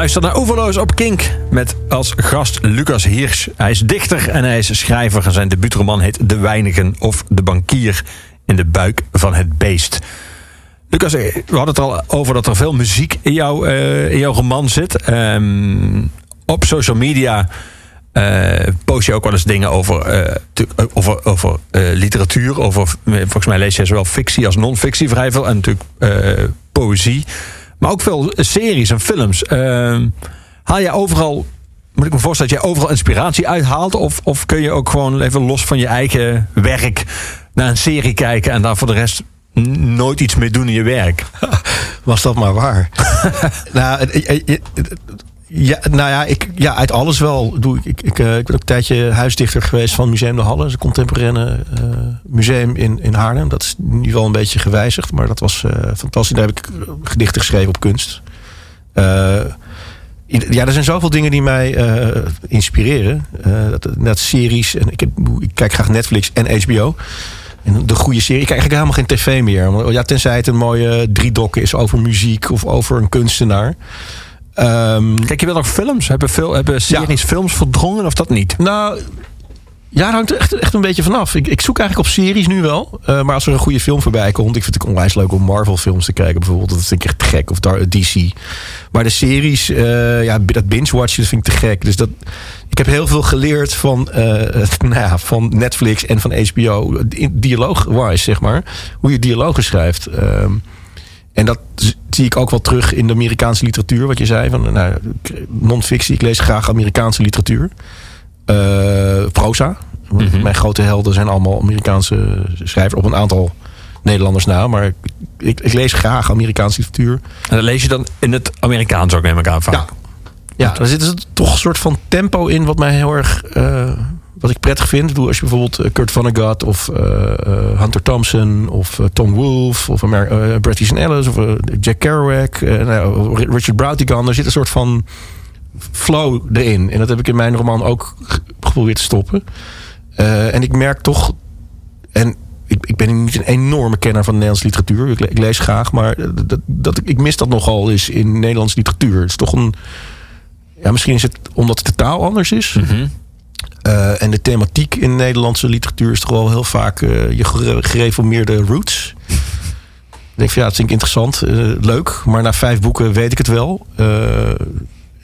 Luister naar Overloos op Kink met als gast Lucas Hirsch. Hij is dichter en hij is schrijver. En zijn debuutroman heet De Weinigen of De Bankier in de buik van het beest. Lucas, eh, we hadden het al over dat er veel muziek in, eh, in jouw roman zit. Ehm, op social media eh, post je ook wel eens dingen over, over, literatuur. Over, volgens mij lees je zowel fictie als non-fictie vrij veel. En natuurlijk poëzie. Maar ook veel series en films. Ehm, haal je overal, moet ik me voorstellen dat je overal inspiratie uithaalt? Of, of kun je ook gewoon even los van je eigen werk naar een serie kijken en daar voor de rest nooit iets mee doen in je werk? Was dat maar waar. nou, ja, nou ja, ik, ja, uit alles wel. Doe ik, ik, ik, eh, ik ben ook een tijdje huisdichter geweest van Museum de Halle. Dat is een contemporaine eh, museum in, in Haarlem. Dat is nu wel een beetje gewijzigd, maar dat was eh, fantastisch. Daar heb ik gedichten geschreven op kunst. Ja, er zijn zoveel dingen die mij inspireren. Dat, dat series. En ik, ik kijk graag Netflix en HBO. En de goede serie. Ik kijk eigenlijk helemaal geen tv meer. Ja, tenzij het een mooie driedok is over muziek of over een kunstenaar. Ehm, Kijk je wel nog films? Hebben, veel, hebben series films verdrongen of dat niet? nou, ja, daar hangt er echt, echt een beetje vanaf. Ik, ik zoek eigenlijk op series nu wel. Eh, maar als er een goede film voorbij komt... Ik vind het onwijs leuk om Marvel films te kijken bijvoorbeeld. Dat vind ik echt gek. Of DC. Maar de series, eh, ja, dat binge-watchen dat vind ik te gek. Dus dat, ik heb heel veel geleerd van, eh, nou ja, van Netflix en van HBO. Dialoog-wise, zeg maar. Hoe je dialogen schrijft. Ehm, en dat zie ik ook wel terug in de Amerikaanse literatuur. Wat je zei, van nou, non-fictie. Ik lees graag Amerikaanse literatuur. Eh, proza. Want Mijn grote helden zijn allemaal Amerikaanse schrijvers. Op een aantal Nederlanders na. Maar ik, ik, lees graag Amerikaanse literatuur. En dan lees je dan in het Amerikaans ook, neem ik aan. vaak. Ja. Ja, er zit dus toch een soort van tempo in wat mij heel erg. eh, wat ik prettig vind. Ik bedoel, Als je bijvoorbeeld eh, Kurt Vonnegut of eh, eh, Hunter Thompson of Tom Wolfe of eh, Bret Easton Ellis of Jack Kerouac, nou, Richard Brautigan, er zit een soort van flow erin. En dat heb ik in mijn roman ook ge- geprobeerd te stoppen. En ik merk toch, en ik, ik ben niet een enorme kenner van Nederlandse literatuur. Ik, le- ik lees graag, maar dat, dat, ik mis dat nogal eens in Nederlandse literatuur. Het is toch een. Ja, misschien is het omdat de taal anders is. Eh, en de thematiek in Nederlandse literatuur is toch wel heel vaak eh, je gere- gereformeerde roots. Ik denk van ja, dat vind ik interessant, eh, leuk. Maar na vijf boeken weet ik het wel.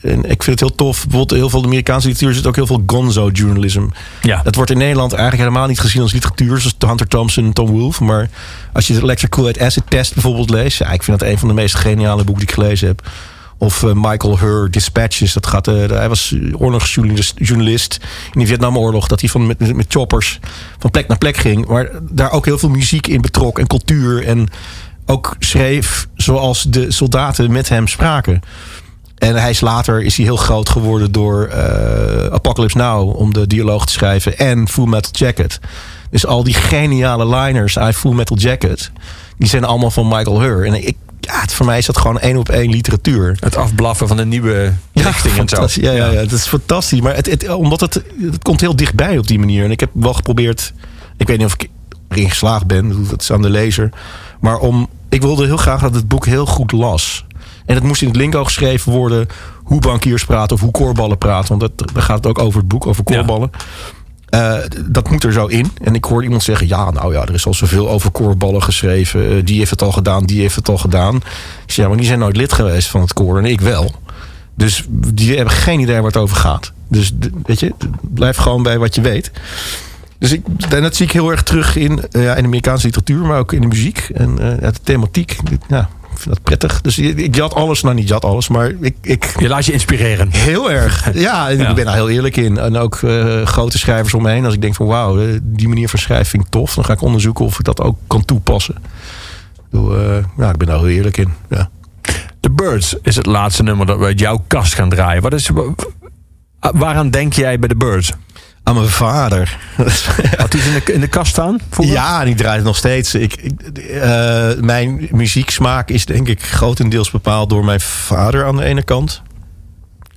En ik vind het heel tof. Bijvoorbeeld heel veel Amerikaanse literatuur zit ook heel veel gonzo-journalism. Ja. Dat wordt in Nederland eigenlijk helemaal niet gezien als literatuur. Zoals Hunter Thompson en Tom Wolfe. Maar als je de Electric Acid Test bijvoorbeeld leest. Ja, ik vind dat een van de meest geniale boeken die ik gelezen heb. Of eh, Michael Hur, Dispatches. Dat gaat, eh, hij was oorlogsjournalist journalist in de Vietnamoorlog. Dat hij van, met, met choppers van plek naar plek ging. Maar daar ook heel veel muziek in betrok en cultuur. En ook schreef zoals de soldaten met hem spraken. En hij is later is hij heel groot geworden door eh, Apocalypse Now om de dialoog te schrijven en Full Metal Jacket. Dus al die geniale liners uit Full Metal Jacket, die zijn allemaal van Michael Hur. En ik, ja, het- voor mij is dat gewoon één op één literatuur. Het afblaffen van de nieuwe richting en zo. Ja, ja, ja, dat is fantastisch. Maar het, het, omdat het, het komt heel dichtbij op die manier. En ik heb wel geprobeerd, ik weet niet of ik erin geslaagd ben, dat is aan de lezer. Maar om, ik wilde heel graag dat het boek heel goed las. En het moest in het lingo geschreven worden hoe bankiers praten of hoe koorballen praten. Want dat, daar gaat het ook over het boek, over koorballen. Eh, dat moet er zo in. En ik hoorde iemand zeggen: Ja, nou ja, er is al zoveel over koorballen geschreven. Eh, die heeft het al gedaan, die heeft het al gedaan. Ik Ja, maar die zijn nooit lid geweest van het koor. En ik wel. Dus die hebben geen idee waar het over gaat. Dus weet je, blijf gewoon bij wat je weet. Dus ik, en dat zie ik heel erg terug in, ja, in de Amerikaanse literatuur, maar ook in de muziek. En de thematiek, ja, ik vind dat prettig. Dus ik, jat alles, nou niet jat alles, maar ik, ik Je laat je inspireren. Heel erg. Ja, en Ja. ik ben daar heel eerlijk in. En ook eh, grote schrijvers omheen. Als ik denk van wauw, eh, die manier van schrijven vind ik tof. Dan ga ik onderzoeken of ik dat ook kan toepassen. Bedoel, eh, ja, ik ben daar heel eerlijk in. Ja. The Birds is het laatste nummer dat we uit jouw kast gaan draaien. Wat is, wa- waaraan denk jij bij The Birds? Aan mijn vader. Had die in de, in de kast staan? Ja, en die draait het nog steeds. Ik, ik, eh, mijn muzieksmaak is denk ik grotendeels bepaald door mijn vader aan de ene kant.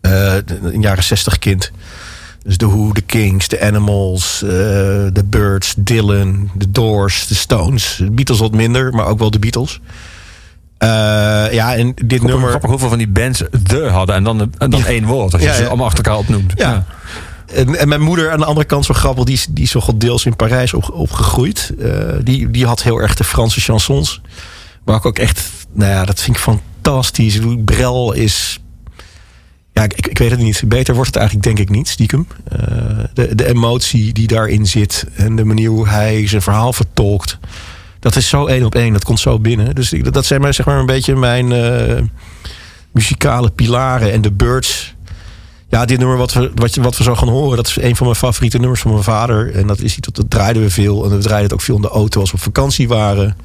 De- een jaren zestig kind. Dus de Who, de Kings, de Animals, eh, de Birds, Dylan, de Doors, de Stones. De Beatles wat minder, maar ook wel de Beatles. Ja, en dit Nummer. nummer... Grappig hoeveel van die bands de hadden en dan, en dan één woord. Als je Ja, ze ja. allemaal achter elkaar opnoemt. Ja. En, en mijn moeder aan de andere kant zo grappig, die die is goed deels in Parijs op, opgegroeid. Eh, die, die had heel erg de Franse chansons. Maar ook, ook echt, nou ja, dat vind ik fantastisch. Brel is, ja, ik, ik weet het niet. Beter wordt het eigenlijk denk ik niet, stiekem. Eh, de, de emotie die daarin zit en de manier hoe hij zijn verhaal vertolkt. Dat is zo één op één, dat komt zo binnen. Dus ik, dat zijn maar, zeg maar een beetje mijn eh, muzikale pilaren. En de Birds, ja, dit nummer wat we, wat, wat we zo gaan horen, dat is een van mijn favoriete nummers van mijn vader. En dat is iets dat, draaiden we veel. En we draaiden het ook veel in de auto als we op vakantie waren.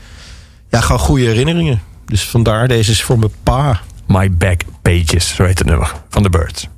Ja, gewoon goede herinneringen. Dus vandaar, deze is voor mijn pa. My Back Pages, zo heet het nummer van The Birds.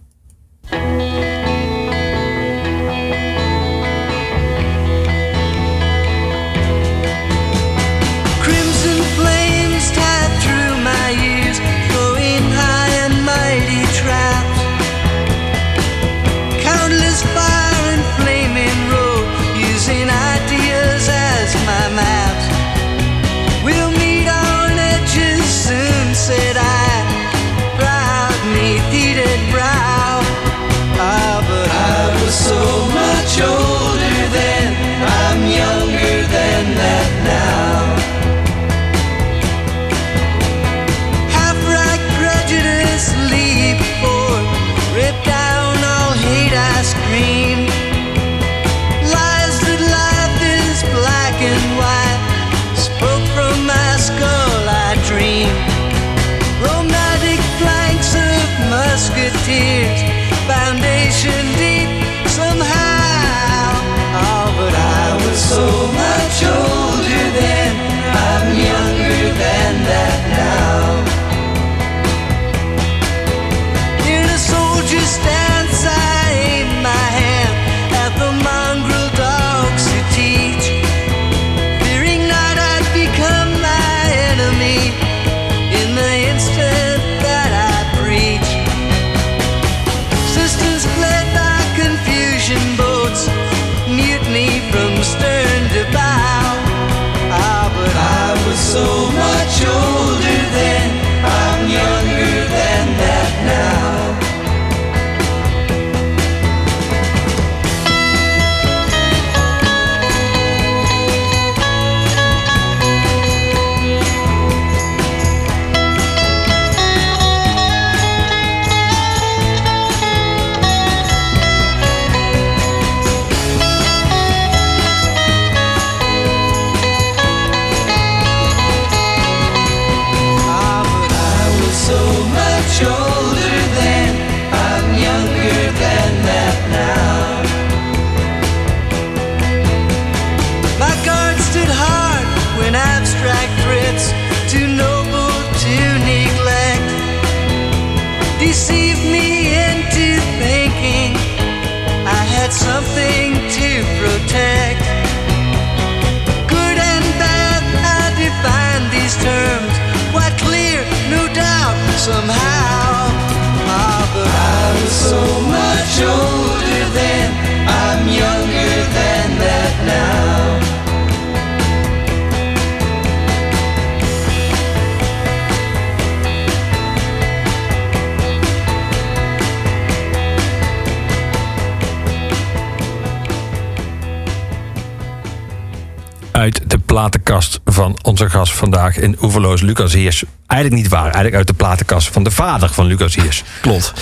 Van onze gast vandaag in Oeverloos, Lucas Heers. Eigenlijk niet waar, eigenlijk uit de platenkast van de vader van Lucas Heers. Klopt.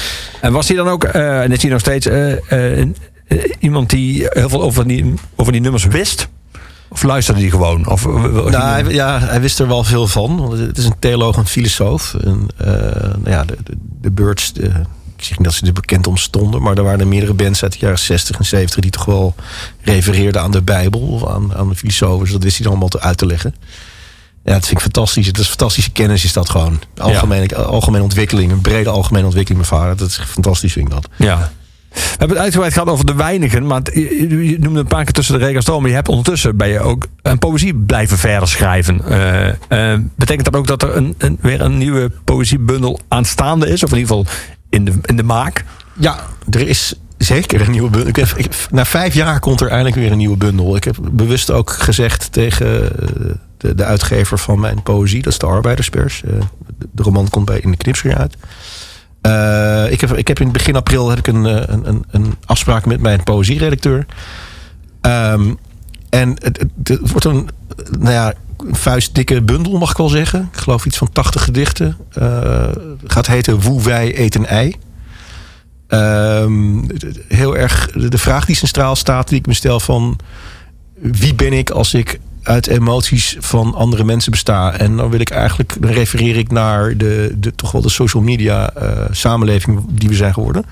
En was hij dan ook, eh, en is hij nog steeds eh, eh, een- iemand die heel veel over die, over die nummers wist? Of luisterde hij gewoon? Of, Nou, hij, ja, hij wist er wel veel van. Want het is een theoloog en filosoof. En, nou ja, de, de, de Birds, de- zeg niet dat ze er bekend om stonden... maar er waren er meerdere bands uit de jaren 60 en 70... die toch wel refereerden aan de Bijbel of aan, aan de filosofen. Dat wist hij dan allemaal te uit te leggen. Ja, dat vind ik fantastisch. Het is fantastische kennis is dat gewoon. Algemene, algemene ontwikkeling, een brede algemene ontwikkeling, mijn vader. Dat is fantastisch, vind ik dat. Ja. We hebben het uitgebreid gehad over de weinigen. Maar het- je, je noemde een paar keer tussen de regels door. Maar je hebt ondertussen ben je ook een poëzie blijven verder schrijven. Eh, eh, betekent dat ook dat er een, een, weer een nieuwe poëziebundel aanstaande is? Of in ieder geval in de, in de maak? Ja, er is zeker een nieuwe bundel. Ik heb, na vijf jaar komt er eindelijk weer een nieuwe bundel. Ik heb bewust ook gezegd tegen eh, de, de uitgever van mijn poëzie. Dat is de Arbeiderspers. Eh, de, roman komt bij in de knipscher uit. Eh, ik, heb, ik heb in begin april heb ik een, een, een, afspraak met mijn poëzieredacteur. Ehm, en het, het- wordt een, nou ja, vuistdikke bundel, mag ik wel zeggen. Ik geloof iets van 80 gedichten. Eh, gaat heten Woe wij eten ei. Ehm, heel erg de vraag die centraal staat, die ik me stel van wie ben ik als ik uit emoties van andere mensen besta? En dan wil ik eigenlijk, dan refereer ik naar de, de toch wel de social media eh, samenleving die we zijn geworden.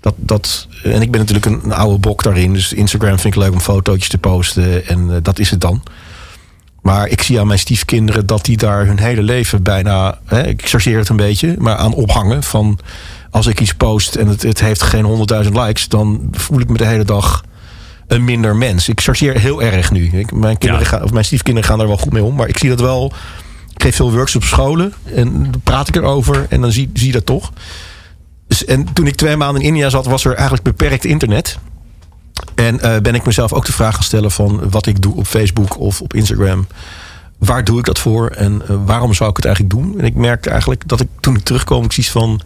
Dat, dat, en ik ben natuurlijk een, een oude bok daarin. Dus Instagram vind ik leuk om fotootjes te posten. En eh, dat is het dan. Maar ik zie aan mijn stiefkinderen dat die daar hun hele leven bijna... Hè, ik chargeer het een beetje, maar aan ophangen. Van als ik iets post en het, het heeft geen honderdduizend likes... dan voel ik me de hele dag een minder mens. Ik chargeer heel erg nu. Ik, mijn, kinderen Ja. gaan, of mijn stiefkinderen gaan daar wel goed mee om. Maar ik zie dat wel... Ik geef veel workshops op scholen. En praat ik erover. En dan zie, zie je dat toch. Dus, en toen ik twee maanden in India zat, was er eigenlijk beperkt internet. En eh, ben ik mezelf ook de vraag gaan stellen van wat ik doe op Facebook of op Instagram. Waar doe ik dat voor en eh, waarom zou ik het eigenlijk doen? En ik merkte eigenlijk dat ik toen ik terugkwam, ik zoiets van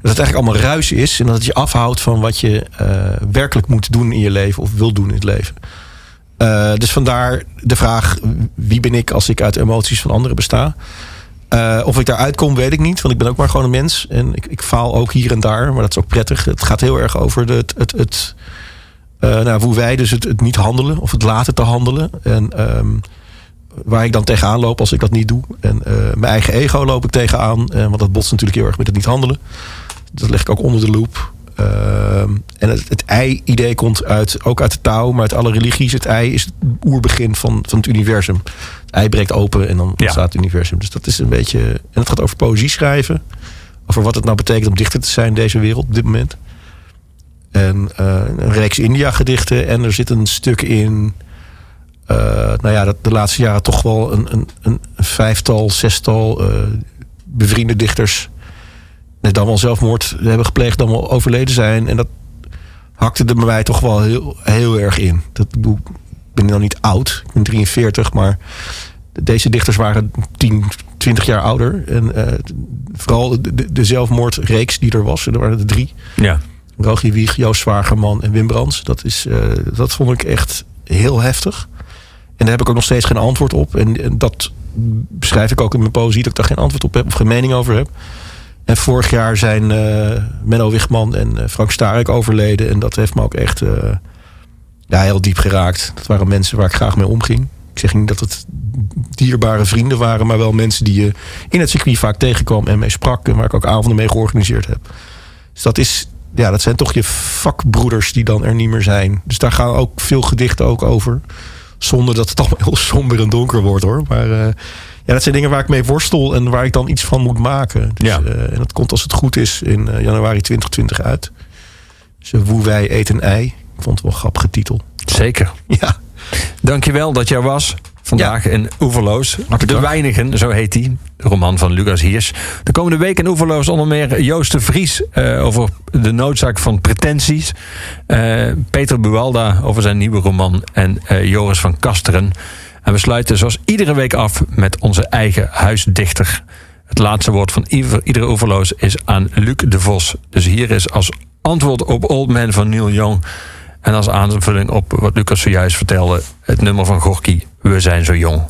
dat het eigenlijk allemaal ruis is en dat het je afhoudt van wat je eh, werkelijk moet doen in je leven of wil doen in het leven. Dus vandaar de vraag: wie ben ik als ik uit emoties van anderen besta? Of ik daaruit kom, weet ik niet. Want ik ben ook maar gewoon een mens. En ik, ik faal ook hier en daar. Maar dat is ook prettig. Het gaat heel erg over de, het, het, nou, hoe wij dus het, het niet handelen. Of het laten te handelen. En ehm, waar ik dan tegenaan loop als ik dat niet doe. En eh, mijn eigen ego loop ik tegenaan. eh, want dat botst natuurlijk heel erg met het niet handelen. Dat leg ik ook onder de loep. Ehm, en het, het ei-idee komt uit, ook uit de Tao, maar uit alle religies. Het ei is het oerbegin van, van het universum. Het ei breekt open en dan Ja. ontstaat het universum. Dus dat is een beetje. En het gaat over poëzie schrijven. Over wat het nou betekent om dichter te zijn in deze wereld op dit moment. En eh, een reeks India-gedichten. En er zit een stuk in. eh, nou ja, dat de laatste jaren toch wel een, een, een vijftal, zestal eh, bevriende dichters. net dan wel zelfmoord hebben gepleegd, dan wel overleden zijn. En dat hakte er bij mij toch wel heel, heel erg in. Dat, bedoel, ik ben nog niet oud, ik ben 43, maar deze dichters waren 10, 20 jaar ouder. En vooral de, de zelfmoordreeks die er was, er waren er drie. Ja. Rogier Wieg, Joost Zwagerman en Wim Brands. Dat, is, eh, dat vond ik echt heel heftig. En daar heb ik ook nog steeds geen antwoord op. En, dat beschrijf ik ook in mijn poëzie, dat ik daar geen antwoord op heb of geen mening over heb. En vorig jaar zijn eh, Menno Wichman en eh, Frank Starek overleden. En dat heeft me ook echt ja, heel diep geraakt. Dat waren mensen waar ik graag mee omging. Ik zeg niet dat het dierbare vrienden waren, maar wel mensen die je in het circuit vaak tegenkwam en mee sprak. En waar ik ook avonden mee georganiseerd heb. Dus dat is, ja, dat zijn toch je vakbroeders die dan er niet meer zijn. Dus daar gaan ook veel gedichten ook over. Zonder dat het allemaal heel somber en donker wordt hoor. Maar eh, ja, dat zijn dingen waar ik mee worstel en waar ik dan iets van moet maken. Dus, Ja. eh, en dat komt als het goed is in eh, januari 2020 uit. Dus Woe wij eten ei. Ik vond het wel een grappige titel. Zeker. Ja. Dankjewel dat jij was. Vandaag in Oeverloos. De. Weinigen, zo heet die. De roman van Lucas Hiers. De komende week in Oeverloos onder meer Joost de Vries eh, over de noodzaak van pretenties. Eh, Peter Buwalda over zijn nieuwe roman. En eh, Joris van Kasteren. En we sluiten zoals iedere week af met onze eigen huisdichter. Het laatste woord van ieder- iedere Oeverloos is aan Luc de Vos. Dus hier is als antwoord op Old Man van Neil Young. En als aanvulling op wat Lucas zojuist vertelde, het nummer van Gorky, We zijn zo jong.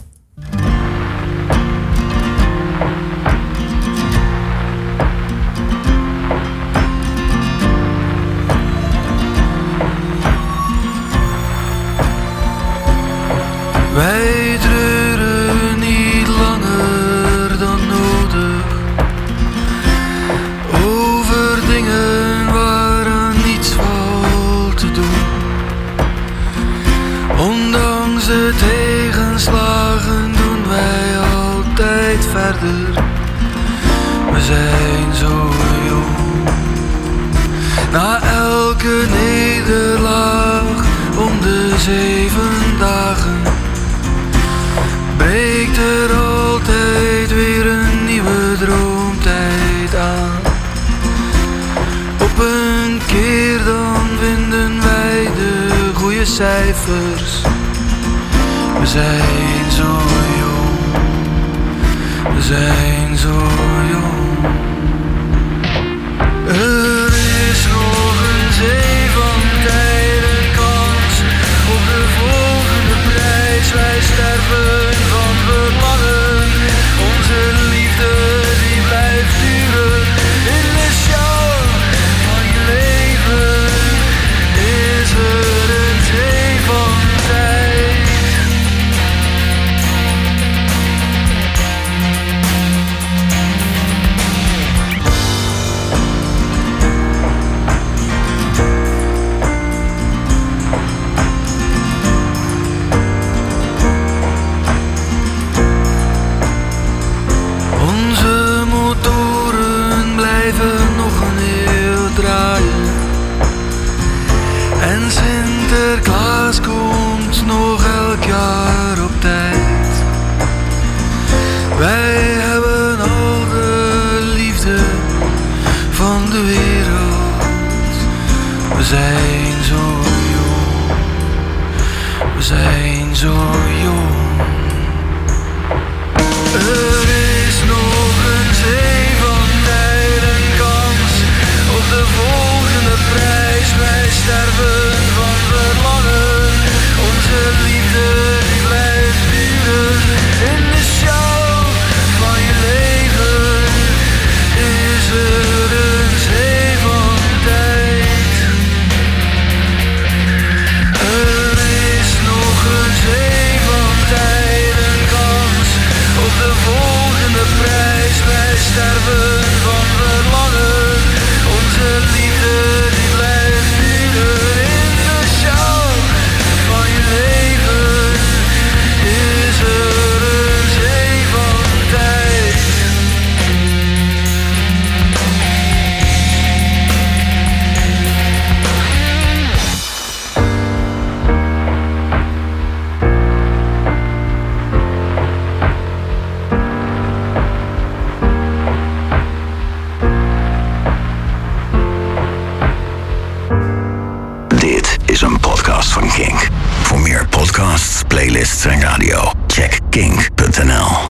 Verder. We zijn zo jong. Na elke nederlaag om de zeven dagen breekt er altijd weer een nieuwe droomtijd aan. Op een keer dan vinden wij de goede cijfers. We zijn zo jong. We zijn